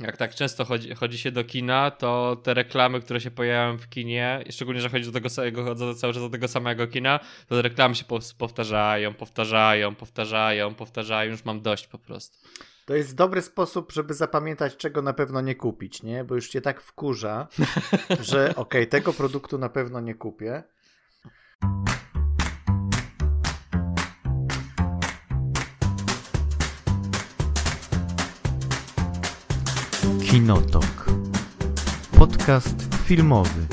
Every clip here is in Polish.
jak tak często chodzi, chodzi się do kina, to te reklamy, które się pojawiają w kinie, szczególnie, że chodzi do tego samego, chodzę cały czas do tego samego kina, to te reklamy się powtarzają, powtarzają, powtarzają, powtarzają, już mam dość po prostu. To jest dobry sposób, żeby zapamiętać, czego na pewno nie kupić, nie? Bo już cię tak wkurza, że okej, okay, tego produktu na pewno nie kupię. Kinotok. Podcast filmowy.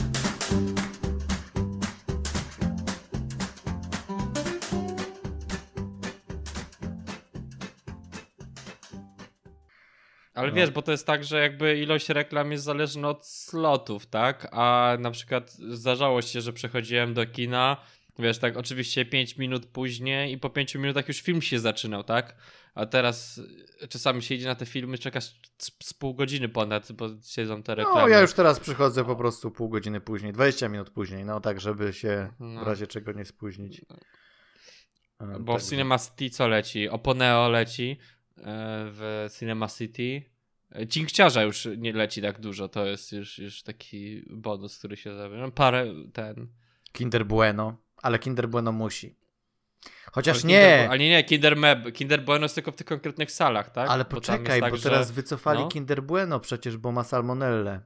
Ale wiesz, bo to jest tak, że jakby ilość reklam jest zależna od slotów, tak? A na przykład zdarzało się, że przechodziłem do kina, wiesz, tak oczywiście 5 minut później i po 5 minutach już film się zaczynał, tak? A teraz czasami się idzie na te filmy, czekasz z pół godziny ponad, bo siedzą te reklamy. No, ja już teraz przychodzę po prostu pół godziny później, 20 minut później, no tak, żeby się no. w razie czego nie spóźnić. E, bo tak, w Cinema City co leci? Oponeo leci e, w Cinema City. E, Cinkciarza już nie leci tak dużo, to jest już, już taki bonus, który się zabiera. No, parę ten... Kinder Bueno, ale Kinder Bueno musi. Chociaż ale nie. Kinder, ale nie, nie, Kinder, Meb, Kinder Bueno jest tylko w tych konkretnych salach, tak? Ale poczekaj, bo, tak, bo teraz że... wycofali no? Kinder Bueno przecież, bo ma salmonellę.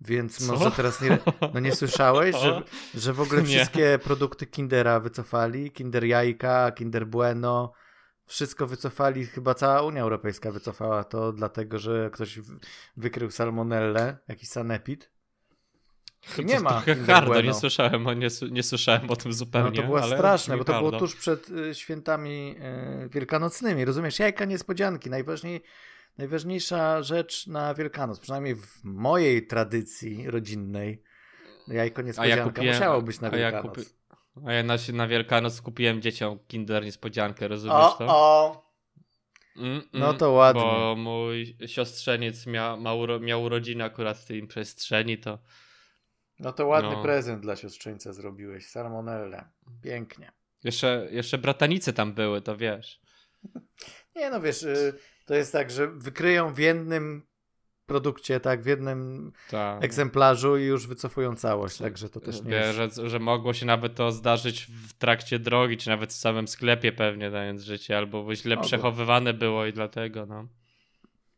Więc Co? może teraz nie. No nie słyszałeś, że, że w ogóle wszystkie nie. produkty Kindera wycofali? Kinder Jajka, Kinder Bueno. Wszystko wycofali, chyba cała Unia Europejska wycofała to, dlatego że ktoś wykrył salmonellę, jakiś sanepid. Nie ma. Hardo, nie słyszałem, o, nie, nie słyszałem o tym zupełnie. No to było straszne, bo to było tuż przed y, świętami y, wielkanocnymi. Rozumiesz, jajka niespodzianki. Najważniej, najważniejsza rzecz na Wielkanoc, przynajmniej w mojej tradycji rodzinnej, jajko niespodzianka ja kupiłem, musiało być na Wielkanoc. A ja, kupi... a ja na, na Wielkanoc kupiłem dzieciom kinder niespodziankę, rozumiesz o, to? O. Mm, mm, no to ładnie. Bo mój siostrzeniec mia, miał urodziny akurat w tej przestrzeni, to no to ładny no. prezent dla siostrzeńca zrobiłeś. Salmonelle. Pięknie. Jeszcze, jeszcze bratanice tam były, to wiesz. Nie no wiesz, y, to jest tak, że wykryją w jednym produkcie, tak, w jednym tak. egzemplarzu i już wycofują całość, także to też nie Wie, jest... Że, że mogło się nawet to zdarzyć w trakcie drogi, czy nawet w samym sklepie pewnie dając życie, albo źle Mogło. przechowywane było i dlatego, no.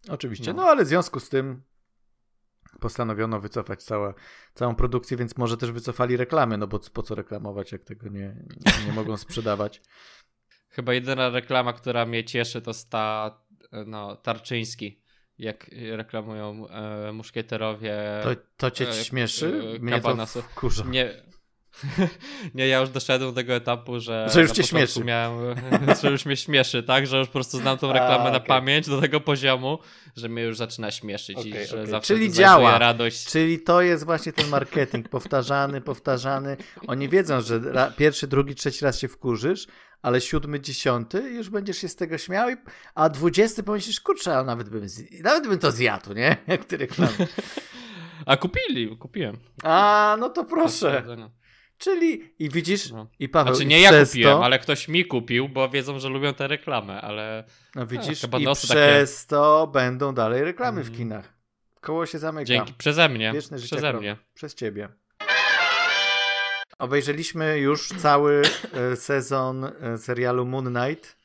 Oczywiście, no. no ale w związku z tym postanowiono wycofać całe, całą produkcję, więc może też wycofali reklamy, no bo po co reklamować, jak tego nie, nie, mogą sprzedawać. Chyba jedyna reklama, która mnie cieszy, to sta no, Tarczyński. Jak reklamują e, muszkieterowie. To, to cię e, śmieszy? E, Mnie to wkurza. Nie, nie, ja już doszedłem do tego etapu, że. Że już cię śmieszy. Miałem, że już mnie śmieszy, tak? Że już po prostu znam tą reklamę A, okay. na pamięć do tego poziomu, że mnie już zaczyna śmieszyć okay, i że okay. zawsze Czyli działa. radość. Czyli to jest właśnie ten marketing powtarzany, powtarzany. Oni wiedzą, że pierwszy, drugi, trzeci raz się wkurzysz, ale siódmy, dziesiąty już będziesz się z tego śmiał, a dwudziesty pomyślisz, kurczę, a nawet bym, nawet bym to zjadł, nie? Jak ty reklamy. A kupili, kupiłem. A, no to proszę. Czyli i widzisz, no. i Paweł. Znaczy nie ja kupiłem, to... ale ktoś mi kupił, bo wiedzą, że lubią te reklamy, ale. No widzisz, i przez takie... to będą dalej reklamy w mm. kinach. Koło się zamyka. Dzięki, przeze mnie. Wieczne przeze mnie. Przez ciebie. Obejrzeliśmy już cały e, sezon e, serialu Moon Knight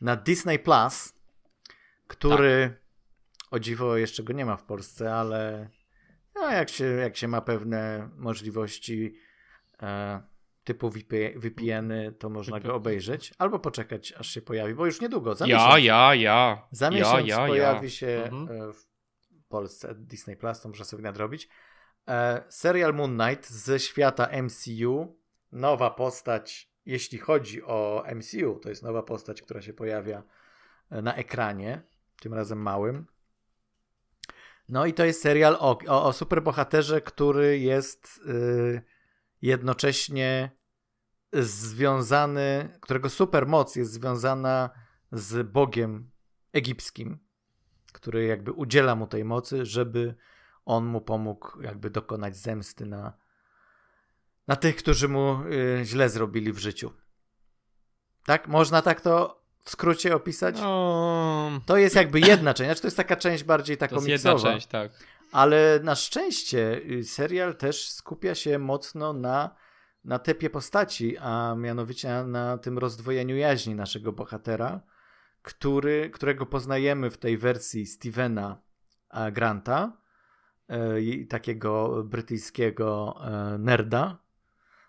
na Disney Plus, który tak. o dziwo jeszcze go nie ma w Polsce, ale no, jak, się, jak się ma pewne możliwości typu VPN, to można go obejrzeć, albo poczekać, aż się pojawi, bo już niedługo, za ja, miesiąc. Ja, ja, Za miesiąc ja, pojawi się mhm. E, w Polsce Disney Plus, to można sobie nadrobić. E, serial Moon Knight ze świata MCU, nowa postać, jeśli chodzi o MCU, to jest nowa postać, która się pojawia e, na ekranie, tym razem małym. No i to jest serial o, o, o superbohaterze, który jest... Yy, jednocześnie związany, którego supermoc jest związana z Bogiem egipskim, który jakby udziela mu tej mocy, żeby on mu pomógł jakby dokonać zemsty na, na tych, którzy mu y, źle zrobili w życiu. Tak? Można tak to w skrócie opisać? No... To jest jakby jedna część, znaczy to jest taka część bardziej taką To jest jedna część, tak. Ale na szczęście y, serial też skupia się mocno na, na typie postaci, a mianowicie na tym rozdwojeniu jaźni naszego bohatera, który, którego poznajemy w tej wersji Stevena Granta, y, takiego brytyjskiego y, nerda,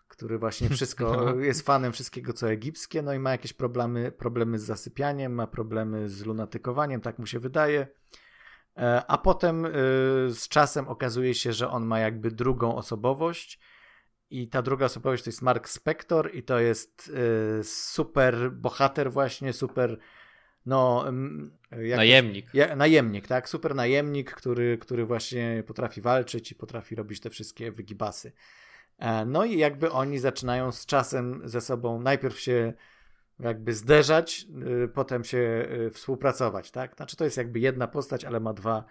który właśnie wszystko jest fanem wszystkiego, co egipskie, no i ma jakieś problemy, problemy z zasypianiem, ma problemy z lunatykowaniem, tak mu się wydaje. E, a potem e, z czasem okazuje się, że on ma jakby drugą osobowość. I ta druga osobowość to jest Mark Spector, i to jest e, super bohater, właśnie super. No, najemnik. Ja, najemnik, tak? Super najemnik, który, który właśnie potrafi walczyć i potrafi robić te wszystkie wygibasy. No i jakby oni zaczynają z czasem ze sobą najpierw się jakby zderzać, y, potem się y, współpracować, tak? Znaczy to jest jakby jedna postać, ale ma dwa,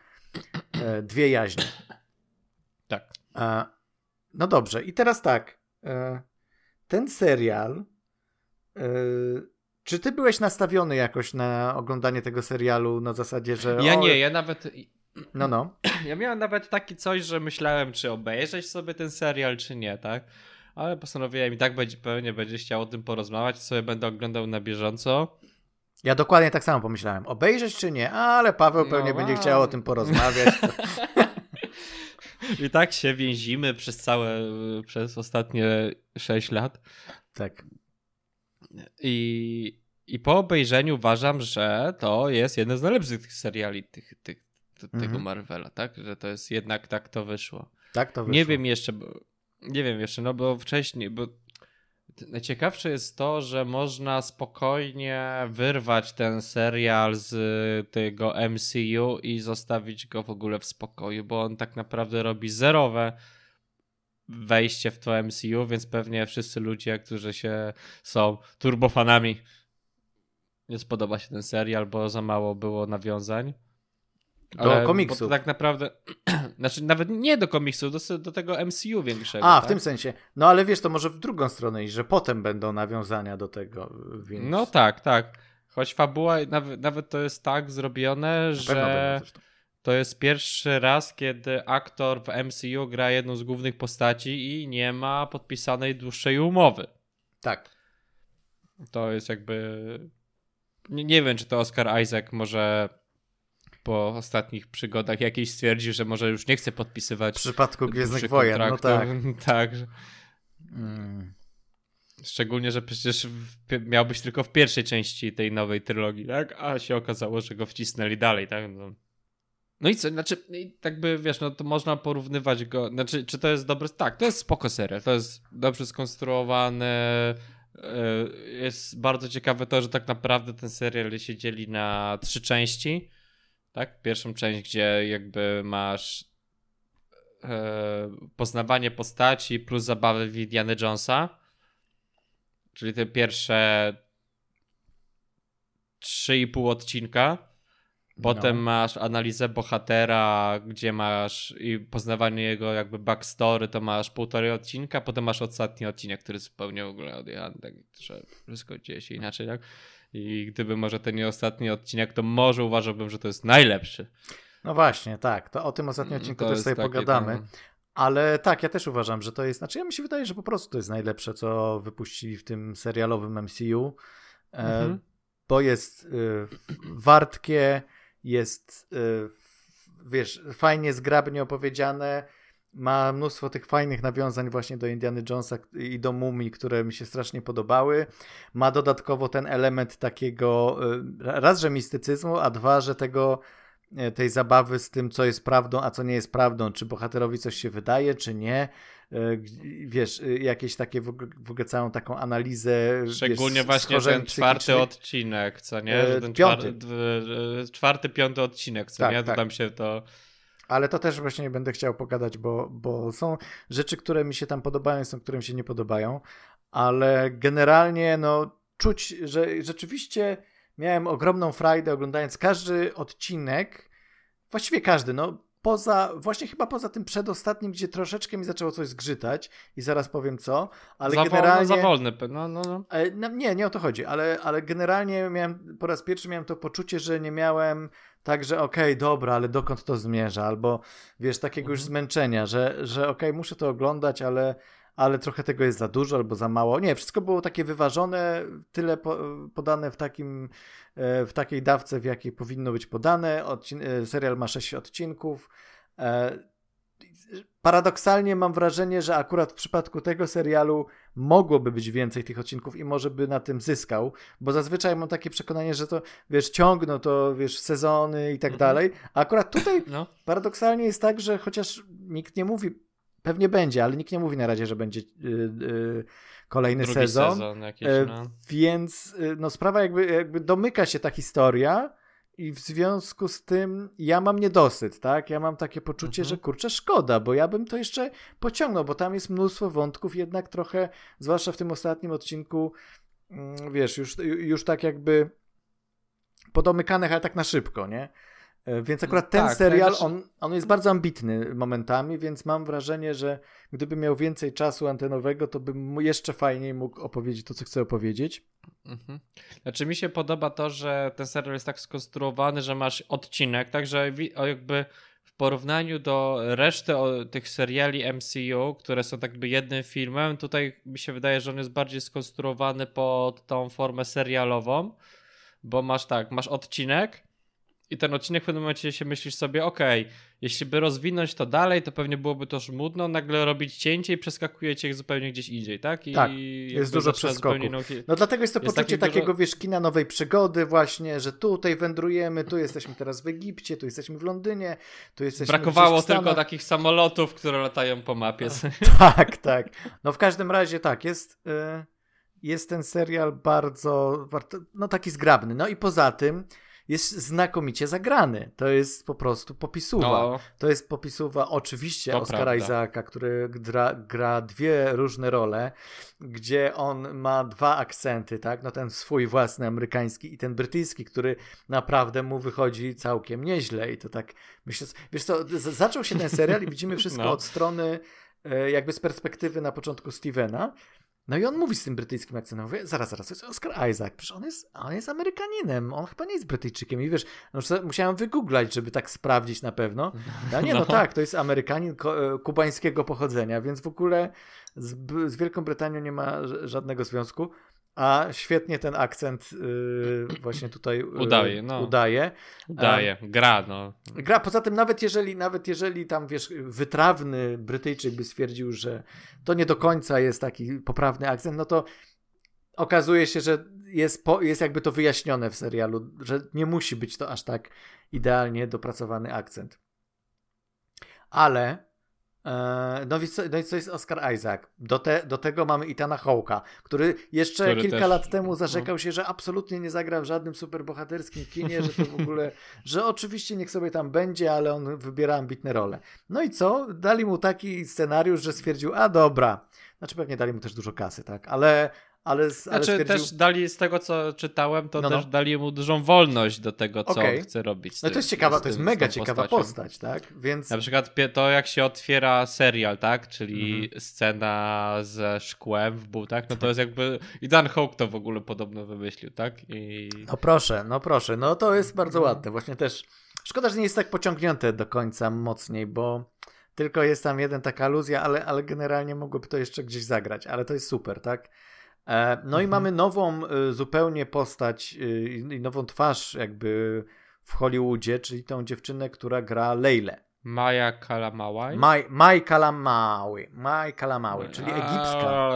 e, dwie jaźnie. Tak. No dobrze, i teraz tak. E, ten serial. E, czy ty byłeś nastawiony jakoś na oglądanie tego serialu na zasadzie, że. Ja nie, ja nawet. No, no. Ja miałem nawet taki coś, że myślałem, czy obejrzeć sobie ten serial, czy nie, tak? Ale postanowiłem i tak będzie, pewnie będzie chciał o tym porozmawiać, sobie będę oglądał na bieżąco. Ja dokładnie tak samo pomyślałem. Obejrzeć czy nie? Ale Paweł no pewnie będzie chciał o tym porozmawiać. I tak się więzimy przez całe, przez ostatnie 6 lat. Tak. I, I po obejrzeniu uważam, że to jest jeden z najlepszych seriali tych, tych, tego mhm. Marvela, tak? Że to jest jednak tak to wyszło. Tak to wyszło. Nie wiem jeszcze, nie wiem jeszcze, no bo wcześniej, bo najciekawsze jest to, że można spokojnie wyrwać ten serial z tego MCU i zostawić go w ogóle w spokoju, bo on tak naprawdę robi zerowe wejście w to MCU, więc pewnie wszyscy ludzie, którzy się są turbofanami nie spodoba się ten serial, bo za mało było nawiązań. Do Ale, komiksu. tak naprawdę, znaczy nawet nie do komiksu, do, do tego MCU większego. A, tak? w tym sensie. No ale wiesz, to może w drugą stronę iść, że potem będą nawiązania do tego, więc... No tak, tak. Choć fabuła, nawet, nawet to jest tak zrobione, że to jest pierwszy raz, kiedy aktor w MCU gra jedną z głównych postaci i nie ma podpisanej dłuższej umowy. Tak. To jest jakby... Nie, nie wiem, czy to Oscar Isaac może po ostatnich przygodach jakiś stwierdził, że może już nie chce podpisywać. W przypadku Gwiezdnych Wojen, no tak. tak. Mm. Szczególnie, że przecież miał być tylko w pierwszej części tej nowej trylogii, tak? A się okazało, że go wcisnęli dalej, tak? No. No i co, znaczy, tak by, wiesz, no to można porównywać go, znaczy, czy to jest dobry, tak, to jest spoko serial, to jest dobrze skonstruowane, jest bardzo ciekawe to, że tak naprawdę ten serial się dzieli na trzy części, tak? Pierwszą część, gdzie jakby masz e, poznawanie postaci plus zabawę w Indiana Jonesa, czyli te pierwsze 3,5 odcinka. Potem no. masz analizę bohatera, gdzie masz i poznawanie jego jakby backstory, to masz półtorej odcinka, potem masz ostatni odcinek, który zupełnie w ogóle odjechany, tak, że wszystko dzieje się inaczej, tak? I gdyby może ten nie ostatni odcinek, to może uważałbym, że to jest najlepszy. No właśnie, tak. To o tym ostatnim mm, odcinku to też sobie pogadamy. Tam... Ale tak, ja też uważam, że to jest, znaczy ja mi się wydaje, że po prostu to jest najlepsze, co wypuścili w tym serialowym MCU, e, mhm. bo jest y, wartkie, jest y, wiesz, fajnie, zgrabnie opowiedziane, ma mnóstwo tych fajnych nawiązań właśnie do Indiana Jonesa i do Mumii, które mi się strasznie podobały. Ma dodatkowo ten element takiego e, raz, że mistycyzmu, a dwa, że tego e, tej zabawy z tym, co jest prawdą, a co nie jest prawdą, czy bohaterowi coś się wydaje, czy nie. E, wiesz, jakieś takie w ogóle, całą taką analizę. Szczególnie wiesz, właśnie ten czwarty odcinek, co nie? ten piąty. Czwarty, czwarty, piąty odcinek, co tak, nie? To tak. tam się to ale to też właśnie będę chciał pogadać, bo, bo są rzeczy, które mi się tam podobają, są, które mi się nie podobają, ale generalnie no czuć, że rzeczywiście miałem ogromną frajdę oglądając każdy odcinek, właściwie każdy, no poza, właśnie chyba poza tym przedostatnim, gdzie troszeczkę mi zaczęło coś zgrzytać i zaraz powiem co, ale za generalnie... Wolno, za wolny, no, no, no. E, no. Nie, nie o to chodzi, ale, ale generalnie miałem, po raz pierwszy miałem to poczucie, że nie miałem tak, że okej, okay, dobra, ale dokąd to zmierza, albo wiesz, takiego już mhm. zmęczenia, że, że okej, okay, muszę to oglądać, ale ale trochę tego jest za dużo albo za mało. Nie, wszystko było takie wyważone, tyle po, podane w, takim, e, w takiej dawce, w jakiej powinno być podane. Odcin e, serial ma 6 odcinków. E, paradoksalnie mam wrażenie, że akurat w przypadku tego serialu mogłoby być więcej tych odcinków i może by na tym zyskał, bo zazwyczaj mam takie przekonanie, że to, wiesz, ciągną to, wiesz, sezony i tak mhm. dalej, a akurat tutaj no. paradoksalnie jest tak, że chociaż nikt nie mówi Pewnie będzie, ale nikt nie mówi na razie, że będzie yy, yy, kolejny Drugi sezon. sezon jakiś, e, no. Więc y, no, sprawa jakby, jakby domyka się ta historia i w związku z tym ja mam niedosyt, tak? Ja mam takie poczucie, mhm. że kurczę, szkoda, bo ja bym to jeszcze pociągnął, bo tam jest mnóstwo wątków, jednak trochę, zwłaszcza w tym ostatnim odcinku, mm, wiesz, już, już tak jakby podomykanych, ale tak na szybko, nie? E, więc akurat ten tak, serial, on, on jest bardzo ambitny momentami, więc mam wrażenie, że gdyby miał więcej czasu antenowego, to bym jeszcze fajniej mógł opowiedzieć to, co chcę opowiedzieć. Mhm. Znaczy mi się podoba to, że ten serial jest tak skonstruowany, że masz odcinek, także jakby w porównaniu do reszty tych seriali MCU, które są tak jakby jednym filmem, tutaj mi się wydaje, że on jest bardziej skonstruowany pod tą formę serialową, bo masz tak, masz odcinek, i ten odcinek w pewnym momencie się myślisz sobie, okej, okay, jeśli by rozwinąć to dalej, to pewnie byłoby to żmudno, nagle robić cięcie i przeskakujecie zupełnie gdzieś indziej, tak? I tak, jest dużo przeskoków. No dlatego jest to jest poczucie takiego, dużo... wiesz, kina nowej przygody właśnie, że tutaj wędrujemy, tu jesteśmy teraz w Egipcie, tu jesteśmy w Londynie, tu jesteśmy Brakowało tylko takich samolotów, które latają po mapie. tak, tak. No w każdym razie tak, jest... Y, jest ten serial bardzo, no taki zgrabny. No i poza tym, jest znakomicie zagrany. To jest po prostu popisuwa. No. To jest popisuwa oczywiście to Oscara prawda. Isaaca, który gra, gra, dwie różne role, gdzie on ma dwa akcenty, tak? No ten swój własny amerykański i ten brytyjski, który naprawdę mu wychodzi całkiem nieźle i to tak myślę, wiesz co, zaczął się ten serial i widzimy wszystko no. od strony e, jakby z perspektywy na początku Stevena, no i on mówi z tym brytyjskim akcentem. Mówię, zaraz, zaraz, to jest Oscar Isaac. Przecież on jest, on jest Amerykaninem. On chyba nie jest Brytyjczykiem. I wiesz, no, musiałem wygooglać, żeby tak sprawdzić na pewno. No nie, no, no tak, to jest Amerykanin e, kubańskiego pochodzenia, więc w ogóle z, z Wielką Brytanią nie ma żadnego związku. A świetnie ten akcent yy, właśnie tutaj yy, udaje. No. Udaje, udaje. gra, no. Gra, poza tym nawet jeżeli, nawet jeżeli tam, wiesz, wytrawny Brytyjczyk by stwierdził, że to nie do końca jest taki poprawny akcent, no to okazuje się, że jest, po, jest jakby to wyjaśnione w serialu, że nie musi być to aż tak idealnie dopracowany akcent. Ale E, no i, co, no i co jest Oscar Isaac? Do, te, do tego mamy Itana Hawke'a, który jeszcze który kilka też, lat temu no. zarzekał się, że absolutnie nie zagra w żadnym superbohaterskim kinie, że to w ogóle, że oczywiście niech sobie tam będzie, ale on wybiera ambitne role. No i co? Dali mu taki scenariusz, że stwierdził, a dobra. Znaczy pewnie dali mu też dużo kasy, tak? Ale ale, ale znaczy stwierdził... też dali, z tego co czytałem, to no, no. też dali mu dużą wolność do tego, co okay. chce robić. No to jest ciekawa, to jest mega ciekawa postacią. postać, tak? Więc... Na przykład to, jak się otwiera serial, tak? Czyli mhm. scena ze szkłem w butach, no to jest jakby... I Dan Hawke to w ogóle podobno wymyślił, tak? I... No proszę, no proszę, no to jest bardzo mhm. ładne. Właśnie też... Szkoda, że nie jest tak pociągnięte do końca mocniej, bo tylko jest tam jeden taka aluzja, ale, ale generalnie mogłoby to jeszcze gdzieś zagrać, ale to jest super, tak? E, no mhm. i mamy nową y, zupełnie postać y, i nową twarz jakby w Hollywoodzie, czyli tą dziewczynę, która gra Leilę. Maja Kalamawai? Maj, Maj Kalamawi, Maj Kalamawi, czyli egipska,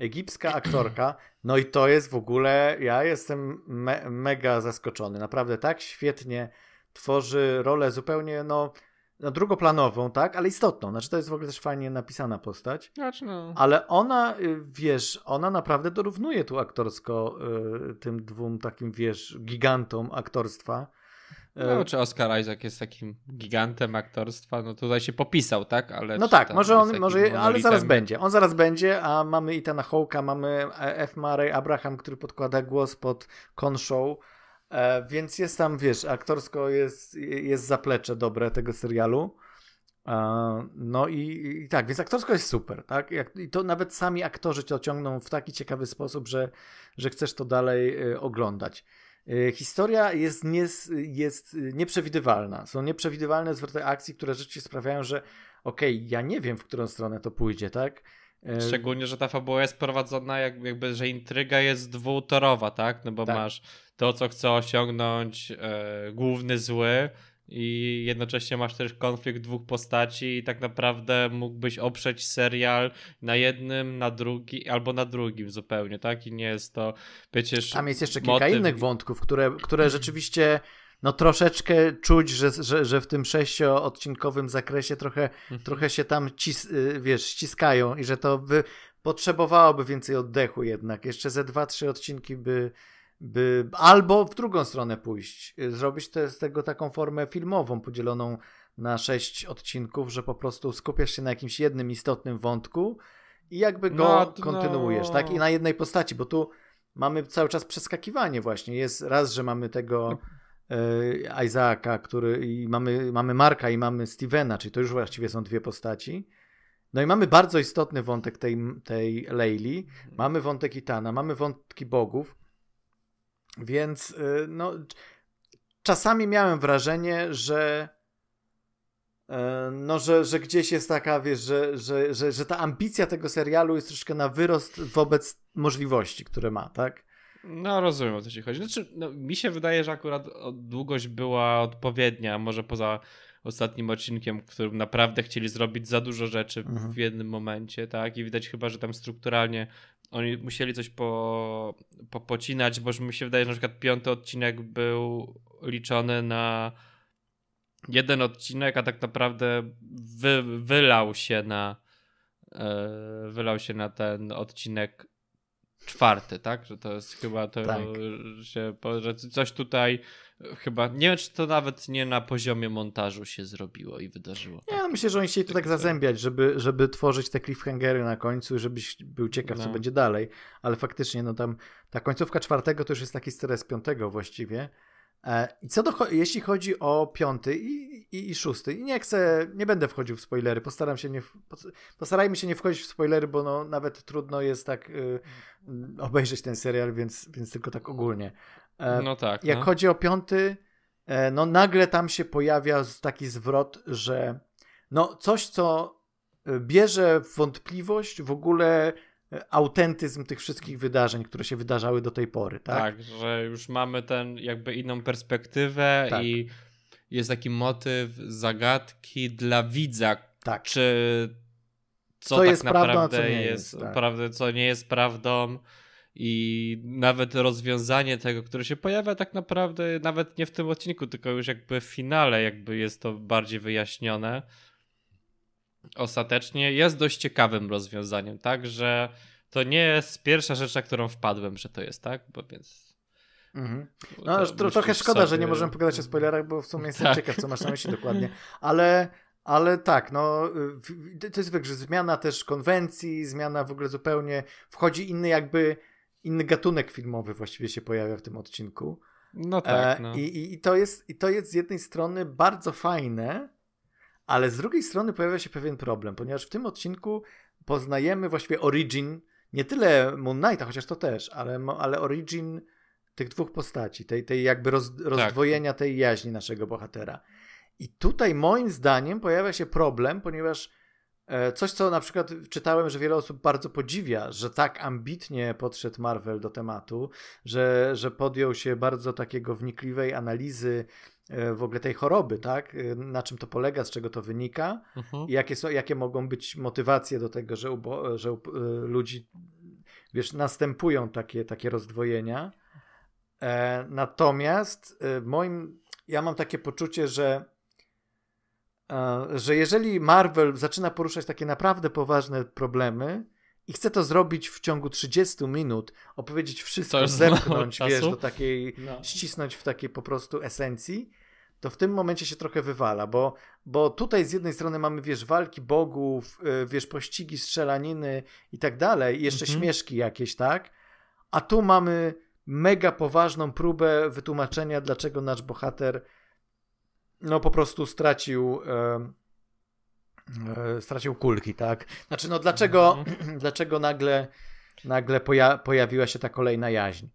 egipska aktorka. No i to jest w ogóle, ja jestem me, mega zaskoczony. Naprawdę tak świetnie tworzy rolę zupełnie, no no, drugoplanową, tak, ale istotną. Znaczy, to jest w ogóle też fajnie napisana postać. Znaczy, no. Ale ona, y, wiesz, ona naprawdę dorównuje tu aktorsko y, tym dwóm takim, wiesz, gigantom aktorstwa. No, y, czy Oscar Isaac jest takim gigantem aktorstwa? No tutaj się popisał, tak? Ale no tak, może on, może, ale zaraz będzie. On zaraz będzie, a mamy Itana Hawke'a, mamy F. Murray Abraham, który podkłada głos pod Con Show E, więc jest tam, wiesz, aktorsko jest, jest zaplecze dobre tego serialu. E, no i, i, tak, więc aktorsko jest super, tak? Jak, I to nawet sami aktorzy to ciągną w taki ciekawy sposób, że, że chcesz to dalej y, oglądać. Y, historia jest, nie, jest nieprzewidywalna. Są nieprzewidywalne zwroty akcji, które rzeczywiście sprawiają, że okej, okay, ja nie wiem, w którą stronę to pójdzie, tak? E, Szczególnie, że ta fabuła jest prowadzona jakby, że intryga jest dwutorowa, tak? No bo tak. masz to, co chce osiągnąć e, główny zły i jednocześnie masz też konflikt dwóch postaci i tak naprawdę mógłbyś oprzeć serial na jednym, na drugi albo na drugim zupełnie, tak? I nie jest to przecież Tam jest jeszcze kilka motyw... innych wątków, które, które rzeczywiście no troszeczkę czuć, że, że, że w tym sześcioodcinkowym zakresie trochę, mhm. trochę się tam cis, y, wiesz, ściskają i że to by potrzebowałoby więcej oddechu jednak. Jeszcze ze dwa, trzy odcinki by, by albo w drugą stronę pójść. Y, zrobić te, z tego taką formę filmową podzieloną na sześć odcinków, że po prostu skupiasz się na jakimś jednym istotnym wątku i jakby go no, kontynuujesz, no. tak? I na jednej postaci, bo tu mamy cały czas przeskakiwanie właśnie. Jest raz, że mamy tego no. E, Isaaca, który i mamy, mamy Marka i mamy Stevena, czyli to już właściwie są dwie postaci. No i mamy bardzo istotny wątek tej, tej Leili, mamy wątek Itana, mamy wątki bogów, więc e, no, czasami miałem wrażenie, że e, no, że, że gdzieś jest taka, wiesz, że, że, że, że ta ambicja tego serialu jest troszkę na wyrost wobec możliwości, które ma, tak? No, rozumiem o co ci chodzi. Znaczy, no, mi się wydaje, że akurat długość była odpowiednia, może poza ostatnim odcinkiem, w którym naprawdę chcieli zrobić za dużo rzeczy mhm. w jednym momencie, tak? I widać chyba, że tam strukturalnie oni musieli coś po, po, pocinać, bo mi się wydaje, że na przykład piąty odcinek był liczony na jeden odcinek, a tak naprawdę wy, wylał się na yy, wylał się na ten odcinek czwarty, tak? Że to jest chyba to, tak. się, że coś tutaj chyba, nie wiem czy to nawet nie na poziomie montażu się zrobiło i wydarzyło. Nie, no myślę, że oni chcieli to tak zazębiać, żeby, żeby tworzyć te cliffhangery na końcu, żebyś był ciekaw, no. co będzie dalej, ale faktycznie, no tam ta końcówka czwartego to już jest taki stres piątego właściwie, E, I co do, jeśli chodzi o piąty i, i, i szósty, nie chcę, nie będę wchodził w spoilery, postaram się nie, postarajmy się nie wchodzić w spoilery, bo no, nawet trudno jest tak y, obejrzeć ten serial, więc, więc tylko tak ogólnie. E, no tak. Jak no. chodzi o piąty, e, no nagle tam się pojawia taki zwrot, że no coś, co bierze wątpliwość w ogóle autentyzm tych wszystkich wydarzeń, które się wydarzały do tej pory, tak? Tak, że już mamy ten jakby inną perspektywę tak. i jest taki motyw zagadki dla widza, tak. czy co, co tak jest naprawdę prawdą, co jest, jest tak. prawda, co nie jest prawdą i nawet rozwiązanie tego, które się pojawia tak naprawdę nawet nie w tym odcinku, tylko już jakby w finale jakby jest to bardziej wyjaśnione ostatecznie jest dość ciekawym rozwiązaniem, tak, że to nie jest pierwsza rzecz, na którą wpadłem, że to jest, tak, bo więc... Mhm. No, to, trochę szkoda, sobie... że nie możemy pogadać o spoilerach, bo w sumie jestem tak. ciekaw, co masz na myśli dokładnie, ale ale tak, no to jest że zmiana też konwencji, zmiana w ogóle zupełnie, wchodzi inny jakby, inny gatunek filmowy właściwie się pojawia w tym odcinku. No tak, no. I, i, I, to jest, I to jest z jednej strony bardzo fajne, ale z drugiej strony pojawia się pewien problem, ponieważ w tym odcinku poznajemy właściwie origin, nie tyle Moon Knighta, chociaż to też, ale, ale origin tych dwóch postaci, tej, tej jakby roz, tak. rozdwojenia tej jaźni naszego bohatera. I tutaj moim zdaniem pojawia się problem, ponieważ e, coś, co na przykład czytałem, że wiele osób bardzo podziwia, że tak ambitnie podszedł Marvel do tematu, że, że podjął się bardzo takiego wnikliwej analizy E, w ogóle tej choroby, tak? E, na czym to polega, z czego to wynika uh-huh. i jakie, są, jakie mogą być motywacje do tego, że, ubo, że u, ludzi, wiesz, następują takie, takie rozdwojenia. E, natomiast e, moim, ja mam takie poczucie, że e, że jeżeli Marvel zaczyna poruszać takie naprawdę poważne problemy i chce to zrobić w ciągu 30 minut, opowiedzieć wszystko, zepchnąć, wiesz, do takiej, no. ścisnąć w takiej po prostu esencji, to w tym momencie się trochę wywala, bo, bo tutaj z jednej strony mamy, wiesz, walki bogów, yy, wiesz, pościgi, strzelaniny i tak dalej, i jeszcze mhm. śmieszki jakieś, tak? A tu mamy mega poważną próbę wytłumaczenia, dlaczego nasz bohater no po prostu stracił e, e, stracił kulki, tak? Znaczy, no dlaczego, mhm. dlaczego nagle, nagle poja pojawiła się ta kolejna jaźń?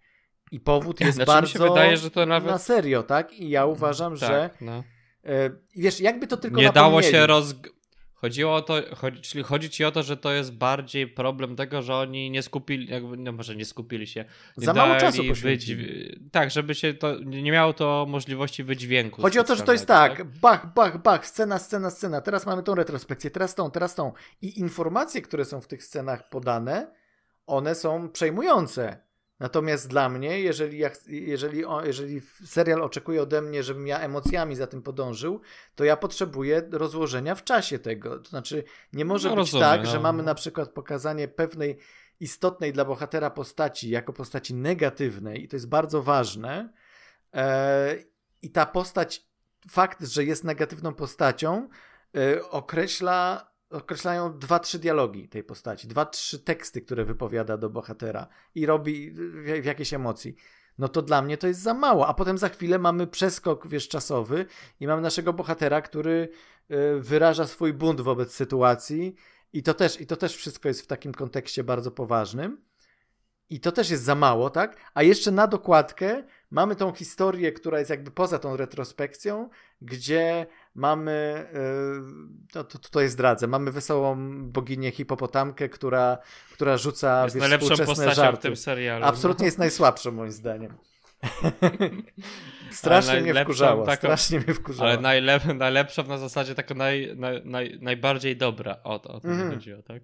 I powód jest znaczy, bardzo wydaje, że to nawet... na serio, tak? I ja uważam, tak, że no. e, wiesz, jakby to tylko Nie dało się roz Chodziło o to, chodzi, czyli chodzi ci o to, że to jest bardziej problem tego, że oni nie skupili, jakby, no może nie skupili się. Nie Za mało czasu poświęcili. Wydź... Tak, żeby się to, nie miało to możliwości wydźwięku. Chodzi o to, że to jest tak, tak, bach, bach, bach, scena, scena, scena, teraz mamy tą retrospekcję, teraz tą, teraz tą. I informacje, które są w tych scenach podane, one są przejmujące. Natomiast dla mnie, jeżeli, ja, jeżeli, jeżeli serial oczekuje ode mnie, żebym ja emocjami za tym podążył, to ja potrzebuję rozłożenia w czasie tego. To znaczy, nie może no, być rozumiem, tak, no. że mamy na przykład pokazanie pewnej istotnej dla bohatera postaci jako postaci negatywnej, i to jest bardzo ważne. E, I ta postać, fakt, że jest negatywną postacią, e, określa określają dwa, trzy dialogi tej postaci, dwa, trzy teksty, które wypowiada do bohatera i robi w, w jakiejś emocji. No to dla mnie to jest za mało. A potem za chwilę mamy przeskok, wiesz, czasowy i mamy naszego bohatera, który y, wyraża swój bunt wobec sytuacji i to też, i to też wszystko jest w takim kontekście bardzo poważnym. I to też jest za mało, tak? A jeszcze na dokładkę mamy tą historię, która jest jakby poza tą retrospekcją, gdzie mamy, yy, to, tutaj zdradzę, mamy wesołą boginię hipopotamkę, która, która rzuca jest wiesz, najlepszą postacią żarty. w tym serialu. Absolutnie no. jest najsłabszą moim zdaniem. strasznie mnie wkurzało, taką, strasznie mnie wkurzało. Ale najlep, najlepsza na zasadzie taka naj, naj, naj, najbardziej dobra, o, o to mm. chodziło, tak?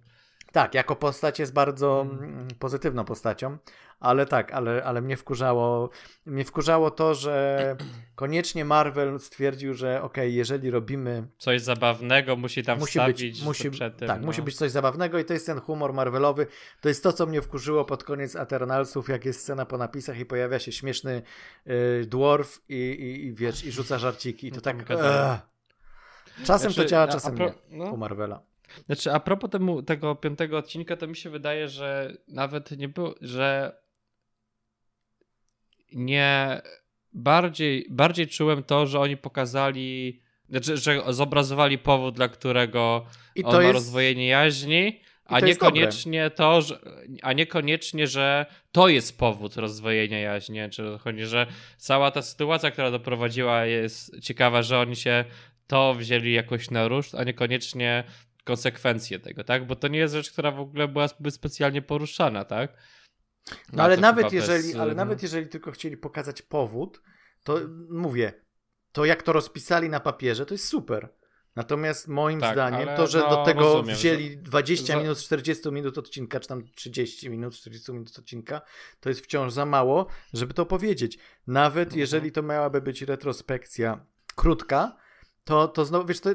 Tak, jako postać jest bardzo mm. mm. pozytywną postacią, ale tak, ale, ale mnie wkurzało mnie wkurzało to, że koniecznie Marvel stwierdził, że ok, jeżeli robimy coś zabawnego, musi tam musi wstawić być, musi, przed tym. Tak, no. musi być coś zabawnego i to jest ten humor Marvelowy. To jest to, co mnie wkurzyło pod koniec Eternalsów, jak jest scena po napisach i pojawia się śmieszny y, dwarf i, i, i wiesz, i rzuca żarciki i to tak... Czasem znaczy, to działa, czasem pro... nie no. u Marvela. Znaczy, a propos temu, tego piątego odcinka, to mi się wydaje, że nawet nie było, że nie bardziej, bardziej czułem to, że oni pokazali, znaczy, że zobrazowali powód, dla którego on ma jest... rozwojenie jaźni, a niekoniecznie to, że, a niekoniecznie, że to jest powód rozwojenia jaźni. Czy chodzi, że cała ta sytuacja, która doprowadziła, jest ciekawa, że oni się to wzięli jakoś na ruszt, a niekoniecznie konsekwencje tego, tak? Bo to nie jest rzecz, która w ogóle byłaby specjalnie poruszana, tak? No, ale nawet jeżeli, bez... ale no. nawet jeżeli tylko chcieli pokazać powód, to mówię, to jak to rozpisali na papierze, to jest super. Natomiast moim tak, zdaniem to, że no, do tego rozumiem, wzięli że... 20 minut, 40 minut odcinka, czy tam 30 minut, 40 minut odcinka, to jest wciąż za mało, żeby to powiedzieć. Nawet mhm. jeżeli to miałaby być retrospekcja krótka, to, to znowu, wiesz, to,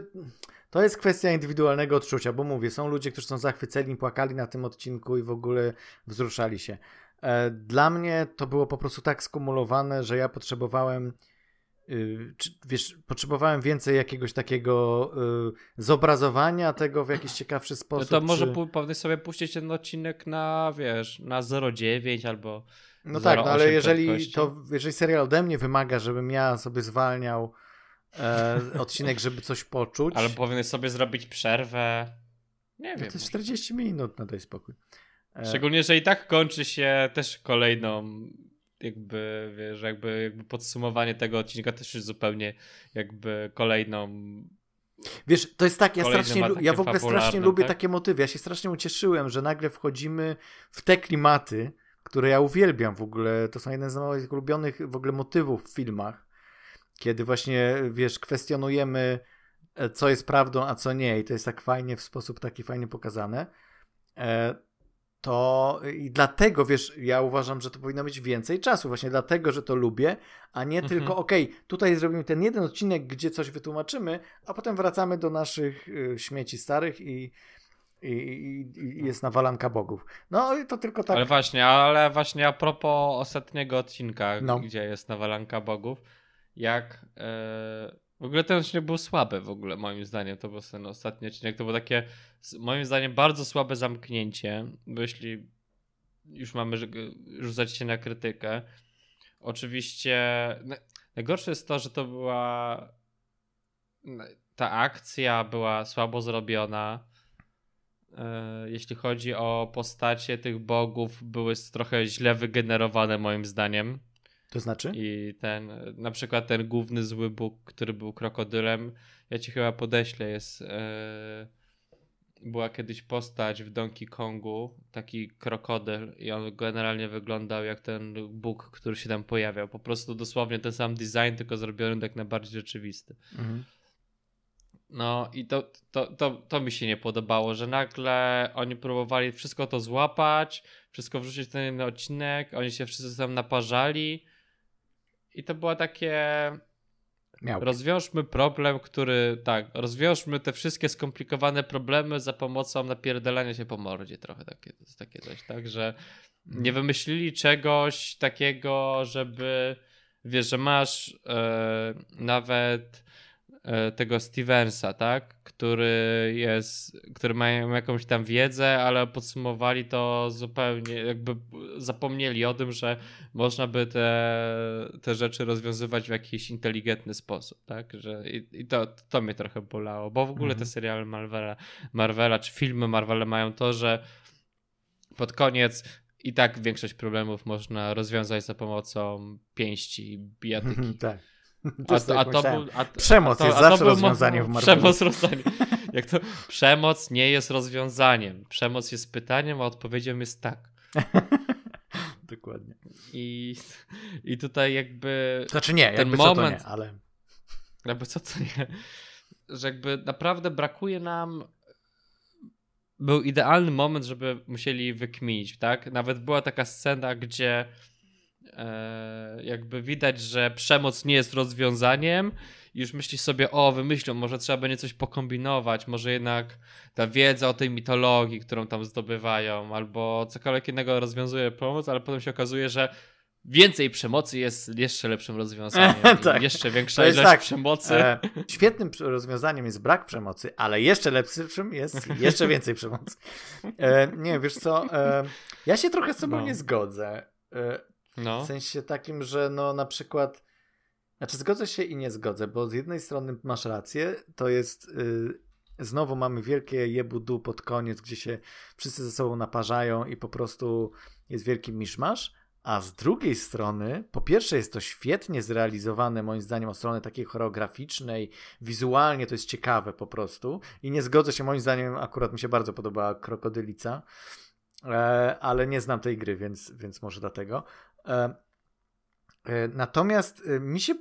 to jest kwestia indywidualnego odczucia, bo mówię, są ludzie, którzy są zachwyceni, płakali na tym odcinku i w ogóle wzruszali się. E, dla mnie to było po prostu tak skumulowane, że ja potrzebowałem y, wiesz, potrzebowałem więcej jakiegoś takiego y, zobrazowania tego w jakiś ciekawszy sposób. No to może czy... sobie puścić ten odcinek na, wiesz, na 0,9 albo No tak, no ale jeżeli to, jeżeli serial ode mnie wymaga, żebym ja sobie zwalniał e, odcinek, żeby coś poczuć. Ale powinien sobie zrobić przerwę. Nie no wiem. To jest 40 minut, no daj spokój. E... Szczególnie, że i tak kończy się też kolejną jakby, wiesz, jakby, jakby podsumowanie tego odcinka też jest zupełnie jakby kolejną Wiesz, to jest tak, ja strasznie, ja w ogóle strasznie lubię tak? takie motywy. Ja się strasznie ucieszyłem, że nagle wchodzimy w te klimaty, które ja uwielbiam w ogóle. To są jeden z moich ulubionych w ogóle motywów w filmach kiedy właśnie, wiesz, kwestionujemy, e, co jest prawdą, a co nie, i to jest tak fajnie, w sposób taki fajnie pokazane, e, to i dlatego, wiesz, ja uważam, że to powinno być więcej czasu, właśnie dlatego, że to lubię, a nie mhm. tylko, okej, okay, tutaj zrobimy ten jeden odcinek, gdzie coś wytłumaczymy, a potem wracamy do naszych y, śmieci starych i, i, i, i, jest nawalanka bogów. No i to tylko tak. Ale właśnie, ale właśnie a propos ostatniego odcinka, no. gdzie jest nawalanka bogów, jak e, w ogóle ten odcinek był słaby w ogóle moim zdaniem, to był ten ostatni odcinek, to było takie moim zdaniem bardzo słabe zamknięcie, bo jeśli już mamy rzucać się na krytykę. Oczywiście najgorsze jest to, że to była ta akcja była słabo zrobiona. E, jeśli chodzi o postacie tych bogów, były trochę źle wygenerowane moim zdaniem. To znaczy? I ten, na przykład ten główny zły bóg, który był krokodylem, ja ci chyba podeślę, jest e, była kiedyś postać w Donkey Kongu, taki krokodyl i on generalnie wyglądał jak ten bóg, który się tam pojawiał. Po prostu dosłownie ten sam design, tylko zrobiony tak najbardziej rzeczywisty. Mhm. No i to, to, to, to mi się nie podobało, że nagle oni próbowali wszystko to złapać, wszystko wrzucić w ten odcinek, oni się wszyscy tam naparzali i to było takie. Rozwiążmy problem, który, tak, rozwiążmy te wszystkie skomplikowane problemy za pomocą napierdalania się po mordzie trochę takie, takie coś, tak, że mhm. nie wymyślili czegoś takiego, żeby, wiesz, że masz e, nawet tego Stevensa, tak? Który jest, który ma jakąś tam wiedzę, ale podsumowali to zupełnie, jakby zapomnieli o tym, że można by te, te rzeczy rozwiązywać w jakiś inteligentny sposób, tak? Że, I, i to, to mnie trochę bolało, bo w ogóle te mhm. seriale Marvela, Marvela czy filmy Marvela mają to, że pod koniec i tak większość problemów można rozwiązać za pomocą pięści, bijatyki. tak. A, a, to był, a, przemoc to, jest zawsze rozwiązaniem w Marvelu. Przemoc, rozwiązanie. Jak to, przemoc nie jest rozwiązaniem. Przemoc jest pytaniem, a odpowiedzią jest tak. Dokładnie. I, I tutaj jakby. Znaczy nie, ten moment, co to nie, ale. Jakby co to nie. Że jakby naprawdę brakuje nam. Był idealny moment, żeby musieli wykminić, tak? Nawet była taka scena, gdzie jakby widać, że przemoc nie jest rozwiązaniem i już myślisz sobie, o wymyślą, może trzeba będzie coś pokombinować, może jednak ta wiedza o tej mitologii, którą tam zdobywają, albo cokolwiek innego rozwiązuje pomoc, ale potem się okazuje, że więcej przemocy jest jeszcze lepszym rozwiązaniem. tak. Jeszcze większa ilość tak. przemocy. E, świetnym rozwiązaniem jest brak przemocy, ale jeszcze lepszym jest jeszcze więcej przemocy. E, nie, wiesz co, e, ja się trochę z sobą no. nie zgodzę. No. W sensie takim, że no na przykład. Znaczy, zgodzę się i nie zgodzę, bo z jednej strony masz rację, to jest. Yy, znowu mamy wielkie jebudu pod koniec, gdzie się wszyscy ze sobą naparzają i po prostu jest wielki miszmasz. A z drugiej strony, po pierwsze, jest to świetnie zrealizowane, moim zdaniem, od strony takiej choreograficznej, wizualnie to jest ciekawe po prostu. I nie zgodzę się, moim zdaniem, akurat mi się bardzo podobała Krokodylica, e, ale nie znam tej gry, więc, więc może dlatego. E, e, natomiast e, mi się